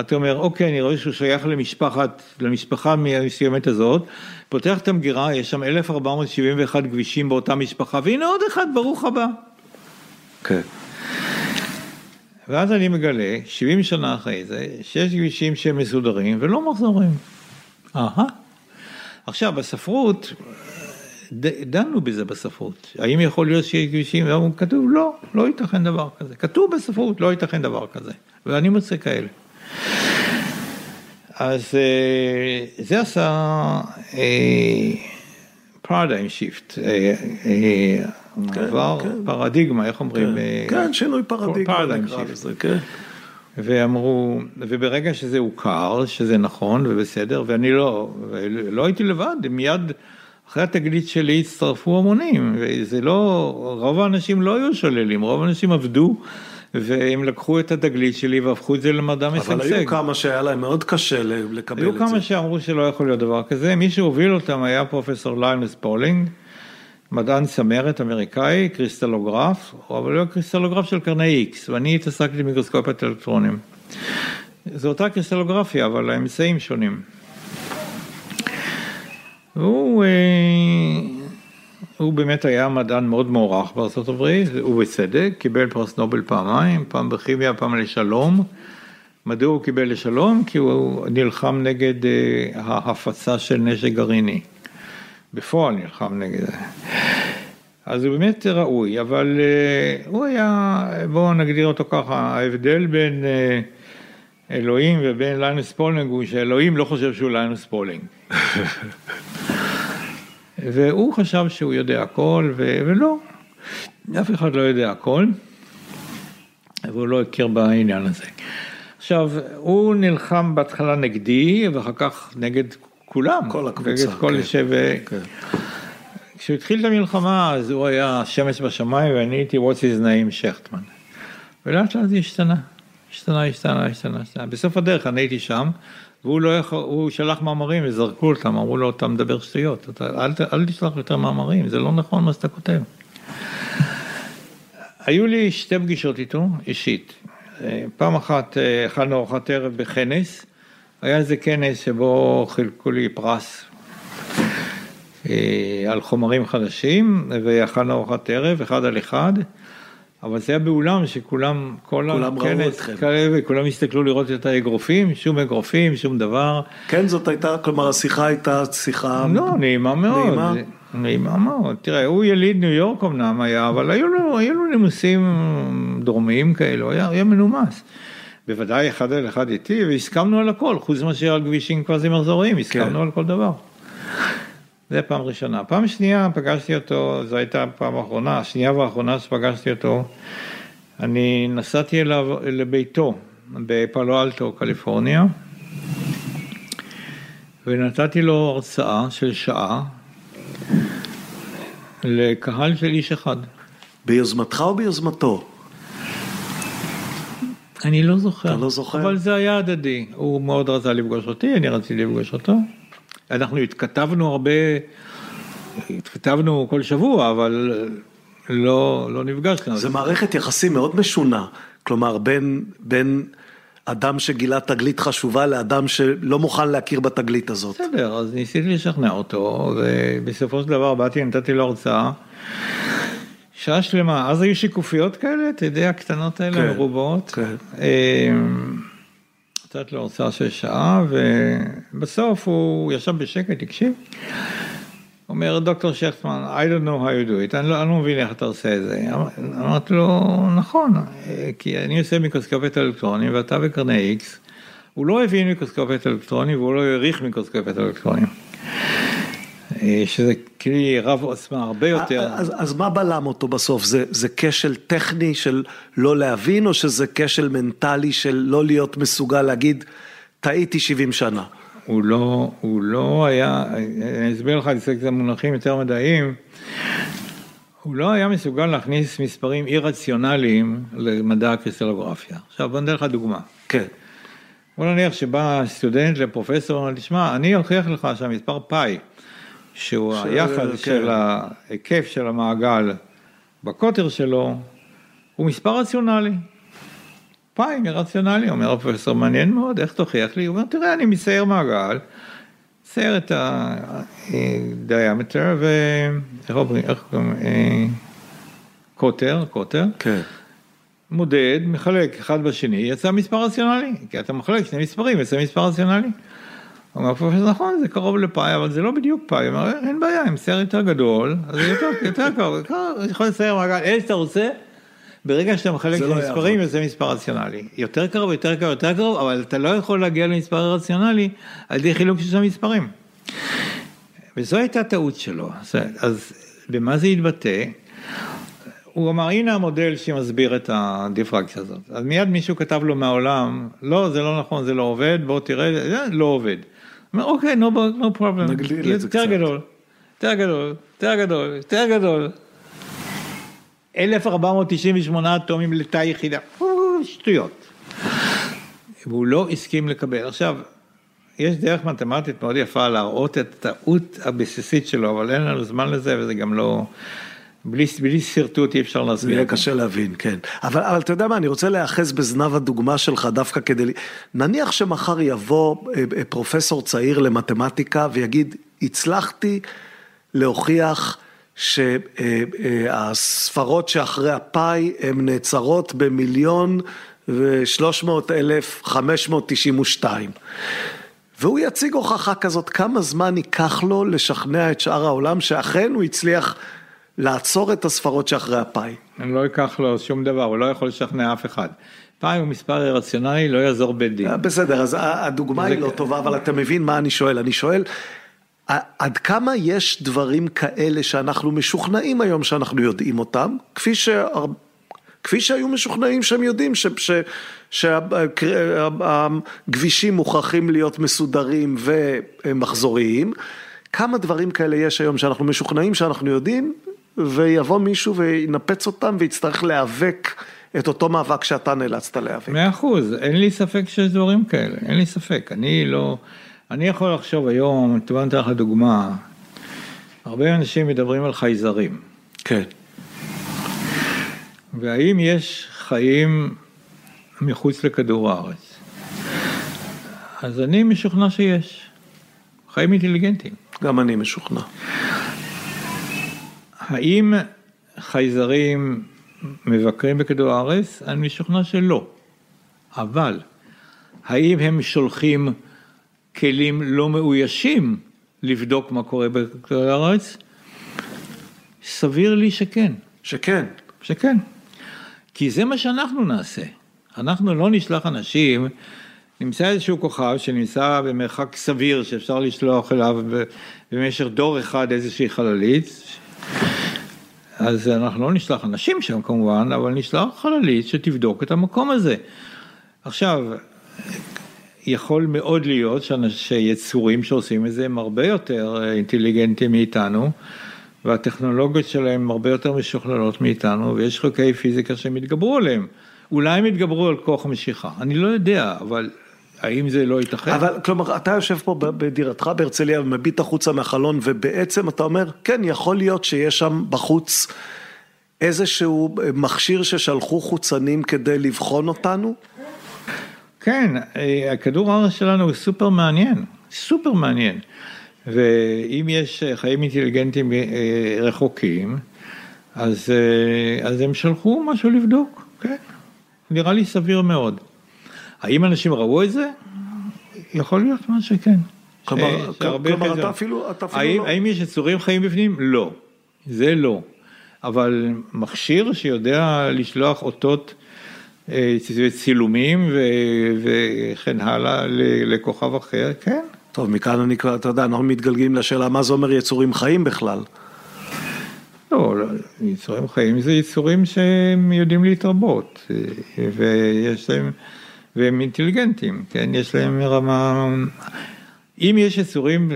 אתה אומר, אוקיי, אני רואה שהוא שייך למשפחת, למשפחה מסוימת הזאת, פותח את המגירה, יש שם 1471 כבישים באותה משפחה, והנה עוד אחד, ברוך הבא. כן. ואז אני מגלה, 70 שנה אחרי זה, שיש כבישים שהם מסודרים ולא מחזורים. אהה. עכשיו, בספרות, דנו בזה בספרות. האם יכול להיות שיהיה כבישים? והוא כתוב, לא, לא ייתכן דבר כזה. כתוב בספרות, לא ייתכן דבר כזה. ואני מוצא כאלה. אז אה, זה עשה פרדיים שיפט, מעבר כן. פרדיגמה, איך אומרים? אה, כן, שינוי פרדיגמה נקרא. לזה, כן. ואמרו, וברגע שזה הוכר, שזה נכון ובסדר, ואני לא, לא הייתי לבד, מיד אחרי התגלית שלי הצטרפו המונים, וזה לא, רוב האנשים לא היו שוללים, רוב האנשים עבדו, והם לקחו את התגלית שלי והפכו את זה למדע משגשג. אבל היו כמה שהיה להם מאוד קשה לקבל היו את כמה זה. שאמרו שלא יכול להיות דבר כזה, מי שהוביל אותם היה פרופסור ליינוס פולינג, מדען צמרת אמריקאי, קריסטלוגרף, אבל הוא היה קריסטלוגרף של קרני איקס, ואני התעסקתי במיקרוסקופיית אלקטרונים. זו אותה קריסטלוגרפיה, אבל האמצעים שונים. והוא אה, הוא באמת היה מדען מאוד מוערך בארצות הברית, ובצדק, קיבל פרס נובל פעמיים, פעם בכימיה, פעם לשלום. מדוע הוא קיבל לשלום? כי הוא נלחם נגד אה, ההפצה של נשק גרעיני. בפועל נלחם נגד זה. אז הוא באמת ראוי, אבל אה, הוא היה, בואו נגדיר אותו ככה, ההבדל בין אלוהים ובין ליינוס פולינג הוא שאלוהים לא חושב שהוא ליינוס פולינג. והוא חשב שהוא יודע הכל, ו- ולא, אף אחד לא יודע הכל, והוא לא הכיר בעניין הזה. עכשיו, הוא נלחם בהתחלה נגדי, ואחר כך נגד כולם. כל הקבוצה, נגד כל כן. שב... כן. כשהוא התחיל את המלחמה, אז הוא היה שמש בשמיים, ואני הייתי what's his name שכטמן. ולאט לאט זה השתנה, השתנה, השתנה, השתנה, השתנה. בסוף הדרך אני הייתי שם, והוא לא יכול, הוא שלח מאמרים וזרקו אותם, אמרו לו, אתה מדבר שטויות, אתה, אל, אל תשלח יותר מאמרים, זה לא נכון מה שאתה כותב. היו לי שתי פגישות איתו, אישית. אה, פעם אחת אה, אכלנו ארוחת ערב בכנס, היה איזה כנס שבו חילקו לי פרס אה, על חומרים חדשים, ואכלנו ארוחת ערב, אחד על אחד, אבל זה היה באולם שכולם, כל כולם הכנס. כאלה, וכולם הסתכלו לראות את האגרופים, שום אגרופים, שום דבר. כן, זאת הייתה, כלומר השיחה הייתה שיחה... לא, נעימה מאוד. נעימה? נעימה מאוד. תראה, הוא יליד ניו יורק אמנם היה, אבל היו לו, היו לו נימוסים דרומיים כאלו, היה, היה מנומס. בוודאי אחד על אחד איתי, והסכמנו על הכל, חוץ מאשר על כבישים קווזי מחזוריים, הסכמנו כן. על כל דבר. זה פעם ראשונה. פעם שנייה פגשתי אותו, זו הייתה הפעם האחרונה, השנייה והאחרונה שפגשתי אותו, אני נסעתי אליו, לביתו בפאלו אלטו, קליפורניה, ונתתי לו הרצאה של שעה לקהל של איש אחד. ביוזמתך או ביוזמתו? אני לא זוכר. אתה לא זוכר? אבל זה היה הדדי. הוא מאוד רצה לפגוש אותי, אני רציתי לפגוש אותו. אנחנו התכתבנו הרבה, התכתבנו כל שבוע, אבל לא, לא נפגשנו. זה מערכת יחסים מאוד משונה, כלומר בין, בין אדם שגילה תגלית חשובה לאדם שלא מוכן להכיר בתגלית הזאת. בסדר, אז ניסיתי לשכנע אותו, ובסופו של דבר באתי, נתתי לו הרצאה. שעה שלמה, אז היו שיקופיות כאלה, אתה יודע, הקטנות האלה, כן, מרובות. כן. אמ, נתתי לו הרצאה של שעה, ובסוף הוא ישב בשקט, הקשיב. אומר, דוקטור שכטמן, I don't know how you do it, אני לא, אני לא מבין איך אתה עושה את זה. אמר- אמרתי לו, נכון, כי אני עושה מיקרוסקופית אלקטרונים ואתה בקרני איקס. הוא לא הבין מיקרוסקופית אלקטרונים והוא לא העריך מיקרוסקופית אלקטרונים. אה, שזה כלי רב עוצמה הרבה יותר. אז, אז מה בלם אותו בסוף? זה, זה כשל טכני של לא להבין, או שזה כשל מנטלי של לא להיות מסוגל להגיד, טעיתי 70 שנה? הוא לא, הוא לא היה, אני אסביר לך זה מונחים יותר מדעיים, הוא לא היה מסוגל להכניס מספרים אי רציונליים למדע הקריסטלוגרפיה. עכשיו בוא נתן לך דוגמה. כן. בוא נניח שבא סטודנט לפרופסור, תשמע, אני אוכיח לך שהמספר פאי, שהוא ש- היחס כן. של ההיקף של המעגל בקוטר שלו, הוא מספר רציונלי. פאי רציונלי, אומר הפרופסור, מעניין מאוד, איך תוכיח לי? הוא אומר, תראה, אני מצייר מעגל, מצייר את הדיאמטר, ואיך אומרים, איך קוראים, אה, קוטר, קוטר, כן. מודד, מחלק אחד בשני, יצא מספר רציונלי, כי אתה מחלק שני מספרים, יצא מספר רציונלי. אומר פרופסור, נכון, זה קרוב לפאי, אבל זה לא בדיוק פאי, אומר, אין בעיה, עם שיער יותר גדול, אז זה יותר, יותר קרוב, יכול לצייר מעגל, איזה שאתה רוצה, ברגע שאתה מחלק זה לא מספרים, יעבוד. יוצא מספר רציונלי. יותר קרוב, יותר קרוב, יותר קרוב, אבל אתה לא יכול להגיע למספר רציונלי על ידי חילוק של המספרים. וזו הייתה טעות שלו. אז, אז במה זה התבטא? הוא אמר, הנה המודל שמסביר את הדיפרקציה הזאת. אז מיד מישהו כתב לו מהעולם, לא, זה לא נכון, זה לא עובד, בוא תראה, זה לא עובד. אוקיי, no, no problem. נגדיל את זה יותר קצת. גדול, יותר גדול, יותר גדול, יותר גדול. 1498 אטומים לתא יחידה, שטויות. והוא לא הסכים לקבל. עכשיו, יש דרך מתמטית מאוד יפה להראות את הטעות הבסיסית שלו, אבל אין לנו זמן לזה וזה גם לא... בלי, בלי שרטוט אי אפשר להסביר. יהיה. קשה להבין, כן. אבל, אבל אתה יודע מה, אני רוצה להיאחז בזנב הדוגמה שלך דווקא כדי... נניח שמחר יבוא אה, אה, פרופסור צעיר למתמטיקה ויגיד, הצלחתי להוכיח שהספרות שאחרי הפאי הן נעצרות במיליון ושלוש מאות אלף חמש מאות תשעים ושתיים. והוא יציג הוכחה כזאת, כמה זמן ייקח לו לשכנע את שאר העולם שאכן הוא הצליח לעצור את הספרות שאחרי הפאי. אני לא אקח לו שום דבר, הוא לא יכול לשכנע אף אחד. פאי הוא מספר רציונלי, לא יעזור בית דין. אה, בסדר, אז הדוגמה היא לא טובה, אבל אתה מבין מה אני שואל. אני שואל, עד כמה יש דברים כאלה שאנחנו משוכנעים היום שאנחנו יודעים אותם, כפי, שהר... כפי שהיו משוכנעים שהם יודעים. שהכבישים מוכרחים להיות מסודרים ומחזוריים, כמה דברים כאלה יש היום שאנחנו משוכנעים שאנחנו יודעים, ויבוא מישהו וינפץ אותם ויצטרך להיאבק את אותו מאבק שאתה נאלצת להיאבק. מאה אחוז, אין לי ספק שיש דברים כאלה, אין לי ספק. אני לא, אני יכול לחשוב היום, אתה נותן לך דוגמה, הרבה אנשים מדברים על חייזרים, כן. והאם יש חיים מחוץ לכדור הארץ? אז אני משוכנע שיש, חיים אינטליגנטיים. גם אני משוכנע. האם חייזרים מבקרים בכדור הארץ? אני משוכנע שלא. אבל האם הם שולחים כלים לא מאוישים לבדוק מה קורה בכדור הארץ? סביר לי שכן, שכן. שכן. כי זה מה שאנחנו נעשה. אנחנו לא נשלח אנשים, נמצא איזשהו כוכב שנמצא במרחק סביר שאפשר לשלוח אליו במשך דור אחד איזושהי חללית, אז אנחנו לא נשלח אנשים שם כמובן, אבל נשלח חללית שתבדוק את המקום הזה. עכשיו, יכול מאוד להיות שיצורים שעושים את זה הם הרבה יותר אינטליגנטים מאיתנו, והטכנולוגיות שלהם הרבה יותר משוכללות מאיתנו, ויש חוקי פיזיקה שהם יתגברו עליהם. אולי הם יתגברו על כוח משיכה, אני לא יודע, אבל האם זה לא ייתכן? אבל כלומר, אתה יושב פה בדירתך בהרצליה ומביט החוצה מהחלון, ובעצם אתה אומר, כן, יכול להיות שיש שם בחוץ איזשהו מכשיר ששלחו חוצנים כדי לבחון אותנו? כן, הכדור הארץ שלנו הוא סופר מעניין, סופר מעניין. ואם יש חיים אינטליגנטיים רחוקים, אז, אז הם שלחו משהו לבדוק, כן, נראה לי סביר מאוד. האם אנשים ראו את זה? יכול להיות מה שכן. כלומר, כלומר אתה אפילו, אתה אפילו האם, לא... האם יש יצורים חיים בפנים? לא, זה לא. אבל מכשיר שיודע לשלוח אותות צילומים וכן הלאה לכוכב אחר, כן. טוב, מכאן אני כבר, אתה יודע, אנחנו מתגלגלים לשאלה מה זה אומר יצורים חיים בכלל. לא, לא, יצורים חיים זה יצורים שהם יודעים להתרבות, ויש להם, והם אינטליגנטים, כן, יש להם רמה, אם יש יצורים,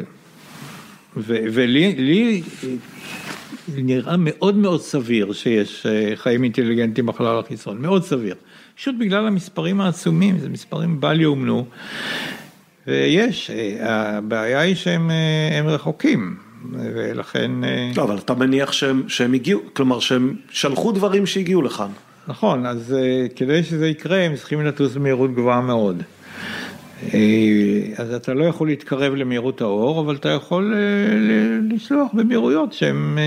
ו, ולי לי, נראה מאוד מאוד סביר שיש חיים אינטליגנטים בחלל החיצון, מאוד סביר, פשוט בגלל המספרים העצומים, זה מספרים בל יאומנו. ויש, הבעיה היא שהם רחוקים, ולכן... לא, אבל אתה מניח שהם, שהם הגיעו, כלומר שהם שלחו דברים שהגיעו לכאן. נכון, אז כדי שזה יקרה הם צריכים לטוס במהירות גבוהה מאוד. אז אתה לא יכול להתקרב למהירות האור, אבל אתה יכול לשלוח במהירויות שהן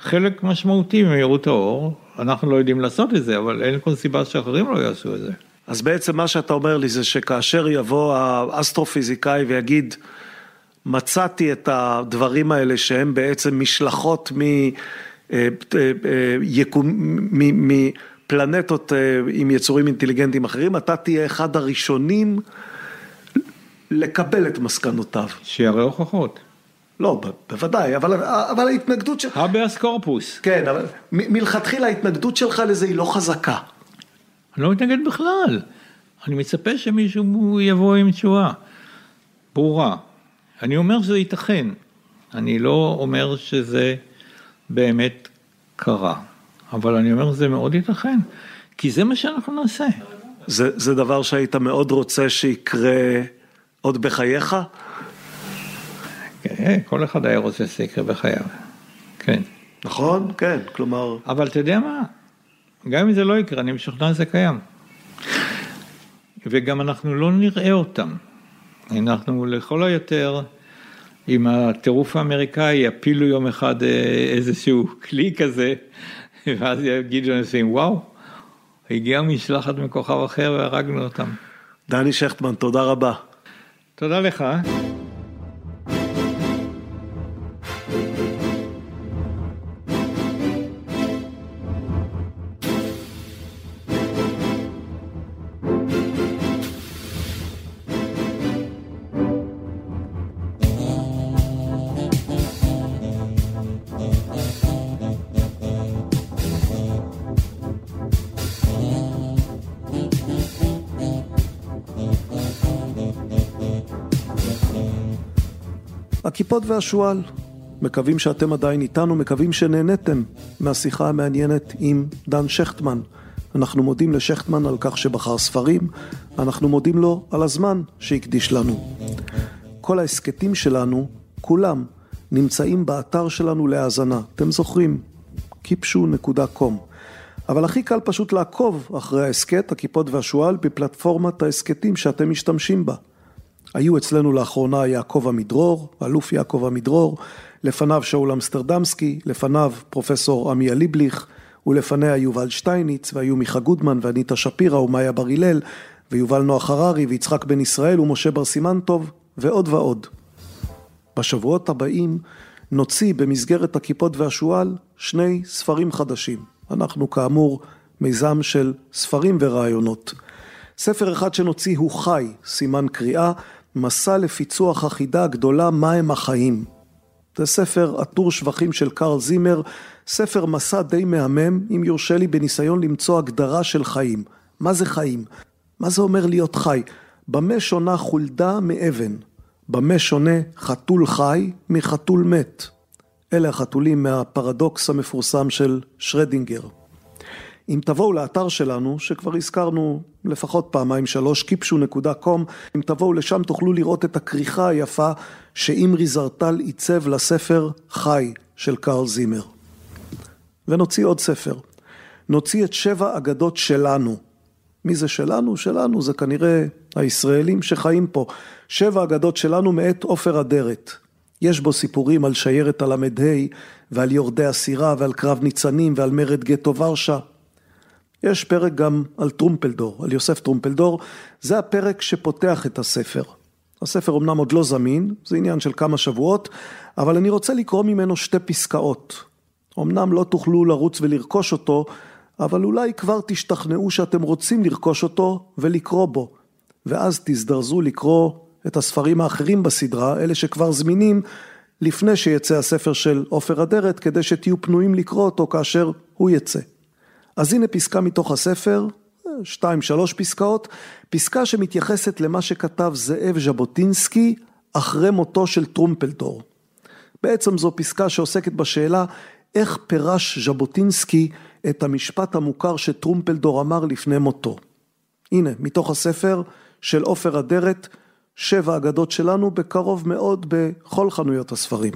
חלק משמעותי ממהירות האור, אנחנו לא יודעים לעשות את זה, אבל אין כל סיבה שאחרים לא יעשו את זה. אז בעצם מה שאתה אומר לי זה שכאשר יבוא האסטרופיזיקאי ויגיד, מצאתי את הדברים האלה שהם בעצם משלחות מ... אה, אה, יקום, מפלנטות עם יצורים אינטליגנטיים אחרים, אתה תהיה אחד הראשונים לקבל את מסקנותיו. שיראה הוכחות. לא, בוודאי, אבל, אבל ההתנגדות שלך... הביאס קורפוס. כן, אבל מלכתחילה ההתנגדות שלך לזה היא לא חזקה. אני לא מתנגד בכלל. אני מצפה שמישהו יבוא עם תשובה ברורה. אני אומר שזה ייתכן. אני לא אומר שזה באמת קרה. אבל אני אומר שזה מאוד ייתכן. כי זה מה שאנחנו נעשה. זה, זה דבר שהיית מאוד רוצה שיקרה עוד בחייך? כן, כל אחד היה רוצה שזה יקרה בחייו, כן. נכון, כן, כלומר... אבל אתה יודע מה? גם אם זה לא יקרה, אני משוכנע שזה קיים. וגם אנחנו לא נראה אותם. אנחנו לכל היותר, עם הטירוף האמריקאי, יפילו יום אחד אה, איזשהו כלי כזה, ואז יגידו אנשים, וואו, הגיעה משלחת מכוכב אחר והרגנו אותם. דני שכטמן, תודה רבה. תודה לך. הכיפות והשועל. מקווים שאתם עדיין איתנו, מקווים שנהניתם מהשיחה המעניינת עם דן שכטמן. אנחנו מודים לשכטמן על כך שבחר ספרים, אנחנו מודים לו על הזמן שהקדיש לנו. כל ההסכתים שלנו, כולם, נמצאים באתר שלנו להאזנה. אתם זוכרים? kipshu.com. אבל הכי קל פשוט לעקוב אחרי ההסכת, הכיפות והשועל, בפלטפורמת ההסכתים שאתם משתמשים בה. היו אצלנו לאחרונה יעקב עמידרור, אלוף יעקב עמידרור, לפניו שאול אמסטרדמסקי, לפניו פרופסור עמיה ליבליך, ולפניה יובל שטייניץ, והיו מיכה גודמן ואניטה שפירא ומאיה בר הלל, ויובל נוח הררי, ויצחק בן ישראל ומשה בר סימן טוב, ועוד ועוד. בשבועות הבאים נוציא במסגרת הכיפות והשועל שני ספרים חדשים. אנחנו כאמור מיזם של ספרים ורעיונות. ספר אחד שנוציא הוא חי, סימן קריאה, מסע לפיצוח החידה הגדולה מהם החיים. זה ספר עטור שבחים של קרל זימר, ספר מסע די מהמם, אם יורשה לי, בניסיון למצוא הגדרה של חיים. מה זה חיים? מה זה אומר להיות חי? במה שונה חולדה מאבן? במה שונה חתול חי מחתול מת? אלה החתולים מהפרדוקס המפורסם של שרדינגר. אם תבואו לאתר שלנו, שכבר הזכרנו לפחות פעמיים שלוש, kipshu.com, אם תבואו לשם תוכלו לראות את הכריכה היפה שאימרי זרטל עיצב לספר חי של קרל זימר. ונוציא עוד ספר. נוציא את שבע אגדות שלנו. מי זה שלנו? שלנו זה כנראה הישראלים שחיים פה. שבע אגדות שלנו מאת עופר אדרת. יש בו סיפורים על שיירת הל"ה ועל יורדי הסירה ועל קרב ניצנים ועל מרד גטו ורשה. יש פרק גם על טרומפלדור, על יוסף טרומפלדור, זה הפרק שפותח את הספר. הספר אמנם עוד לא זמין, זה עניין של כמה שבועות, אבל אני רוצה לקרוא ממנו שתי פסקאות. אמנם לא תוכלו לרוץ ולרכוש אותו, אבל אולי כבר תשתכנעו שאתם רוצים לרכוש אותו ולקרוא בו, ואז תזדרזו לקרוא את הספרים האחרים בסדרה, אלה שכבר זמינים, לפני שיצא הספר של עופר אדרת, כדי שתהיו פנויים לקרוא אותו כאשר הוא יצא. אז הנה פסקה מתוך הספר, שתיים שלוש פסקאות, פסקה שמתייחסת למה שכתב זאב ז'בוטינסקי אחרי מותו של טרומפלדור. בעצם זו פסקה שעוסקת בשאלה איך פירש ז'בוטינסקי את המשפט המוכר שטרומפלדור אמר לפני מותו. הנה, מתוך הספר של עופר אדרת, שבע אגדות שלנו, בקרוב מאוד בכל חנויות הספרים.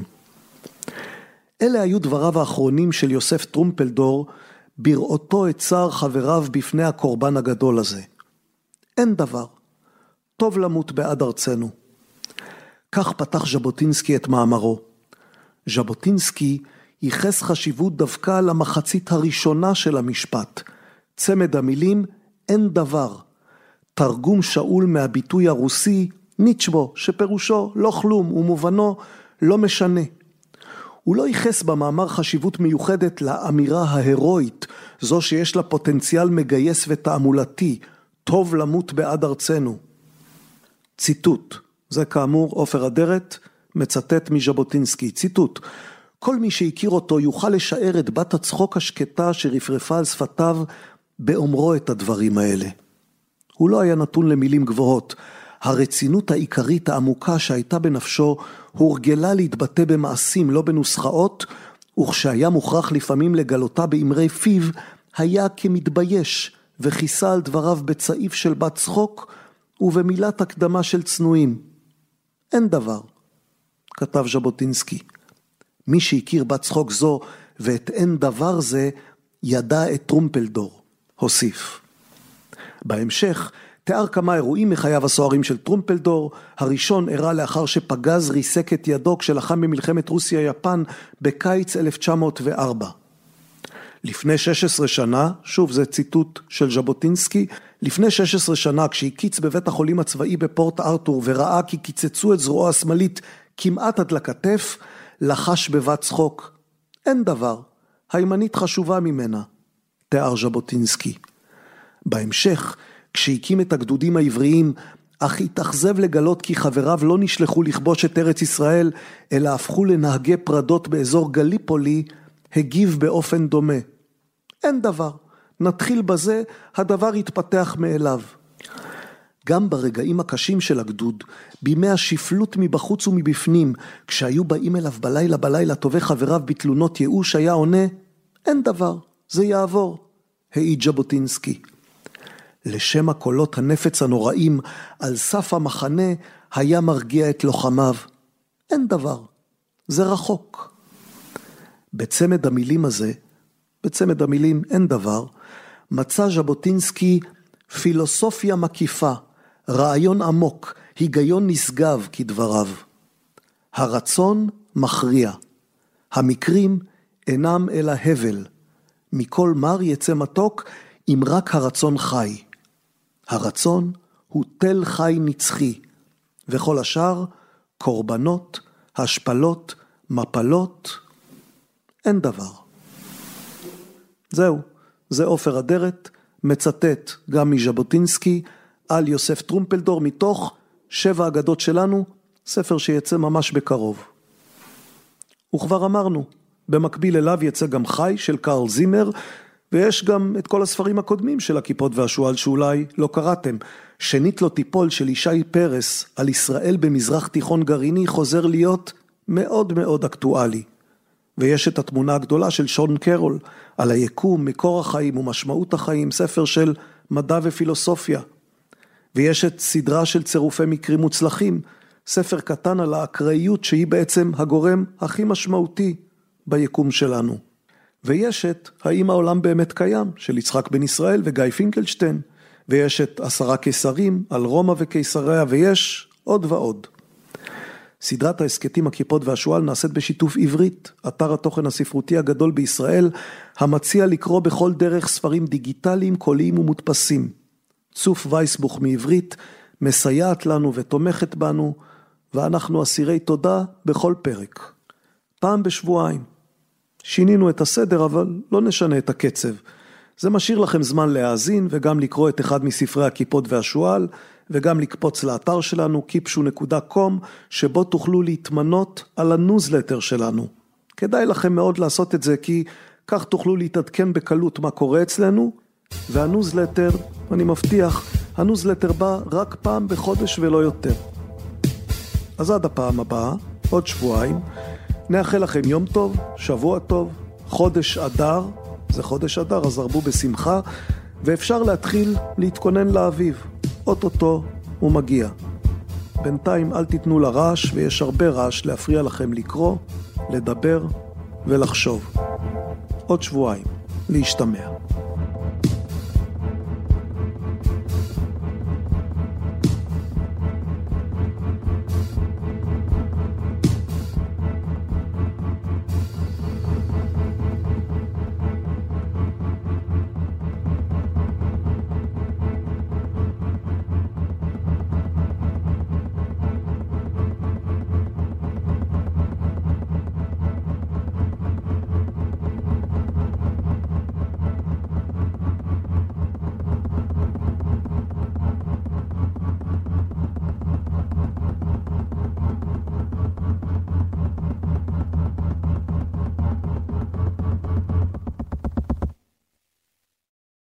אלה היו דבריו האחרונים של יוסף טרומפלדור בראותו את צער חבריו בפני הקורבן הגדול הזה. אין דבר, טוב למות בעד ארצנו. כך פתח ז'בוטינסקי את מאמרו. ז'בוטינסקי ייחס חשיבות דווקא למחצית הראשונה של המשפט. צמד המילים אין דבר. תרגום שאול מהביטוי הרוסי ניצ'בו, שפירושו לא כלום ומובנו לא משנה. הוא לא ייחס במאמר חשיבות מיוחדת לאמירה ההירואית, זו שיש לה פוטנציאל מגייס ותעמולתי, טוב למות בעד ארצנו. ציטוט, זה כאמור עופר אדרת, מצטט מז'בוטינסקי, ציטוט: כל מי שהכיר אותו יוכל לשער את בת הצחוק השקטה שרפרפה על שפתיו באומרו את הדברים האלה. הוא לא היה נתון למילים גבוהות. הרצינות העיקרית העמוקה שהייתה בנפשו הורגלה להתבטא במעשים, לא בנוסחאות, וכשהיה מוכרח לפעמים לגלותה באמרי פיו, היה כמתבייש, וכיסה על דבריו בצעיף של בת צחוק, ובמילת הקדמה של צנועים. אין דבר, כתב ז'בוטינסקי. מי שהכיר בת צחוק זו ואת אין דבר זה, ידע את טרומפלדור, הוסיף. בהמשך תיאר כמה אירועים מחייו הסוערים של טרומפלדור, הראשון אירע לאחר שפגז ריסק את ידו כשלחם במלחמת רוסיה-יפן בקיץ 1904. לפני 16 שנה, שוב זה ציטוט של ז'בוטינסקי, לפני 16 שנה כשהקיץ בבית החולים הצבאי בפורט ארתור וראה כי קיצצו את זרועו השמאלית כמעט עד לכתף, לחש בבת צחוק, אין דבר, הימנית חשובה ממנה, תיאר ז'בוטינסקי. בהמשך, כשהקים את הגדודים העבריים, אך התאכזב לגלות כי חבריו לא נשלחו לכבוש את ארץ ישראל, אלא הפכו לנהגי פרדות באזור גליפולי, הגיב באופן דומה. אין דבר, נתחיל בזה, הדבר יתפתח מאליו. גם ברגעים הקשים של הגדוד, בימי השפלות מבחוץ ומבפנים, כשהיו באים אליו בלילה בלילה טובי חבריו בתלונות ייאוש, היה עונה, אין דבר, זה יעבור, העיד ז'בוטינסקי. לשם הקולות הנפץ הנוראים על סף המחנה היה מרגיע את לוחמיו. אין דבר, זה רחוק. בצמד המילים הזה, בצמד המילים אין דבר, מצא ז'בוטינסקי פילוסופיה מקיפה, רעיון עמוק, היגיון נשגב כדבריו. הרצון מכריע. המקרים אינם אלא הבל. מכל מר יצא מתוק אם רק הרצון חי. הרצון הוא תל חי נצחי, וכל השאר קורבנות, השפלות, מפלות, אין דבר. זהו, זה עופר אדרת, מצטט גם מז'בוטינסקי על יוסף טרומפלדור מתוך שבע אגדות שלנו, ספר שיצא ממש בקרוב. וכבר אמרנו, במקביל אליו יצא גם חי של קרל זימר, ויש גם את כל הספרים הקודמים של הכיפות והשועל שאולי לא קראתם. שנית לא תיפול של ישי פרס על ישראל במזרח תיכון גרעיני חוזר להיות מאוד מאוד אקטואלי. ויש את התמונה הגדולה של שון קרול על היקום, מקור החיים ומשמעות החיים, ספר של מדע ופילוסופיה. ויש את סדרה של צירופי מקרים מוצלחים, ספר קטן על האקראיות שהיא בעצם הגורם הכי משמעותי ביקום שלנו. ויש את האם העולם באמת קיים, של יצחק בן ישראל וגיא פינקלשטיין, ויש את עשרה קיסרים על רומא וקיסריה, ויש עוד ועוד. סדרת ההסכתים הכיפות והשועל נעשית בשיתוף עברית, אתר התוכן הספרותי הגדול בישראל, המציע לקרוא בכל דרך ספרים דיגיטליים, קוליים ומודפסים. צוף וייסבוך מעברית מסייעת לנו ותומכת בנו, ואנחנו אסירי תודה בכל פרק. פעם בשבועיים. שינינו את הסדר, אבל לא נשנה את הקצב. זה משאיר לכם זמן להאזין וגם לקרוא את אחד מספרי הכיפות והשועל, וגם לקפוץ לאתר שלנו, kipshu.com, שבו תוכלו להתמנות על הניוזלטר שלנו. כדאי לכם מאוד לעשות את זה, כי כך תוכלו להתעדכן בקלות מה קורה אצלנו, והניוזלטר, אני מבטיח, הניוזלטר בא רק פעם בחודש ולא יותר. אז עד הפעם הבאה, עוד שבועיים. נאחל לכם יום טוב, שבוע טוב, חודש אדר, זה חודש אדר, אז הרבו בשמחה, ואפשר להתחיל להתכונן לאביב. אוטוטו הוא מגיע. בינתיים אל תיתנו לרעש, ויש הרבה רעש להפריע לכם לקרוא, לדבר ולחשוב. עוד שבועיים, להשתמע.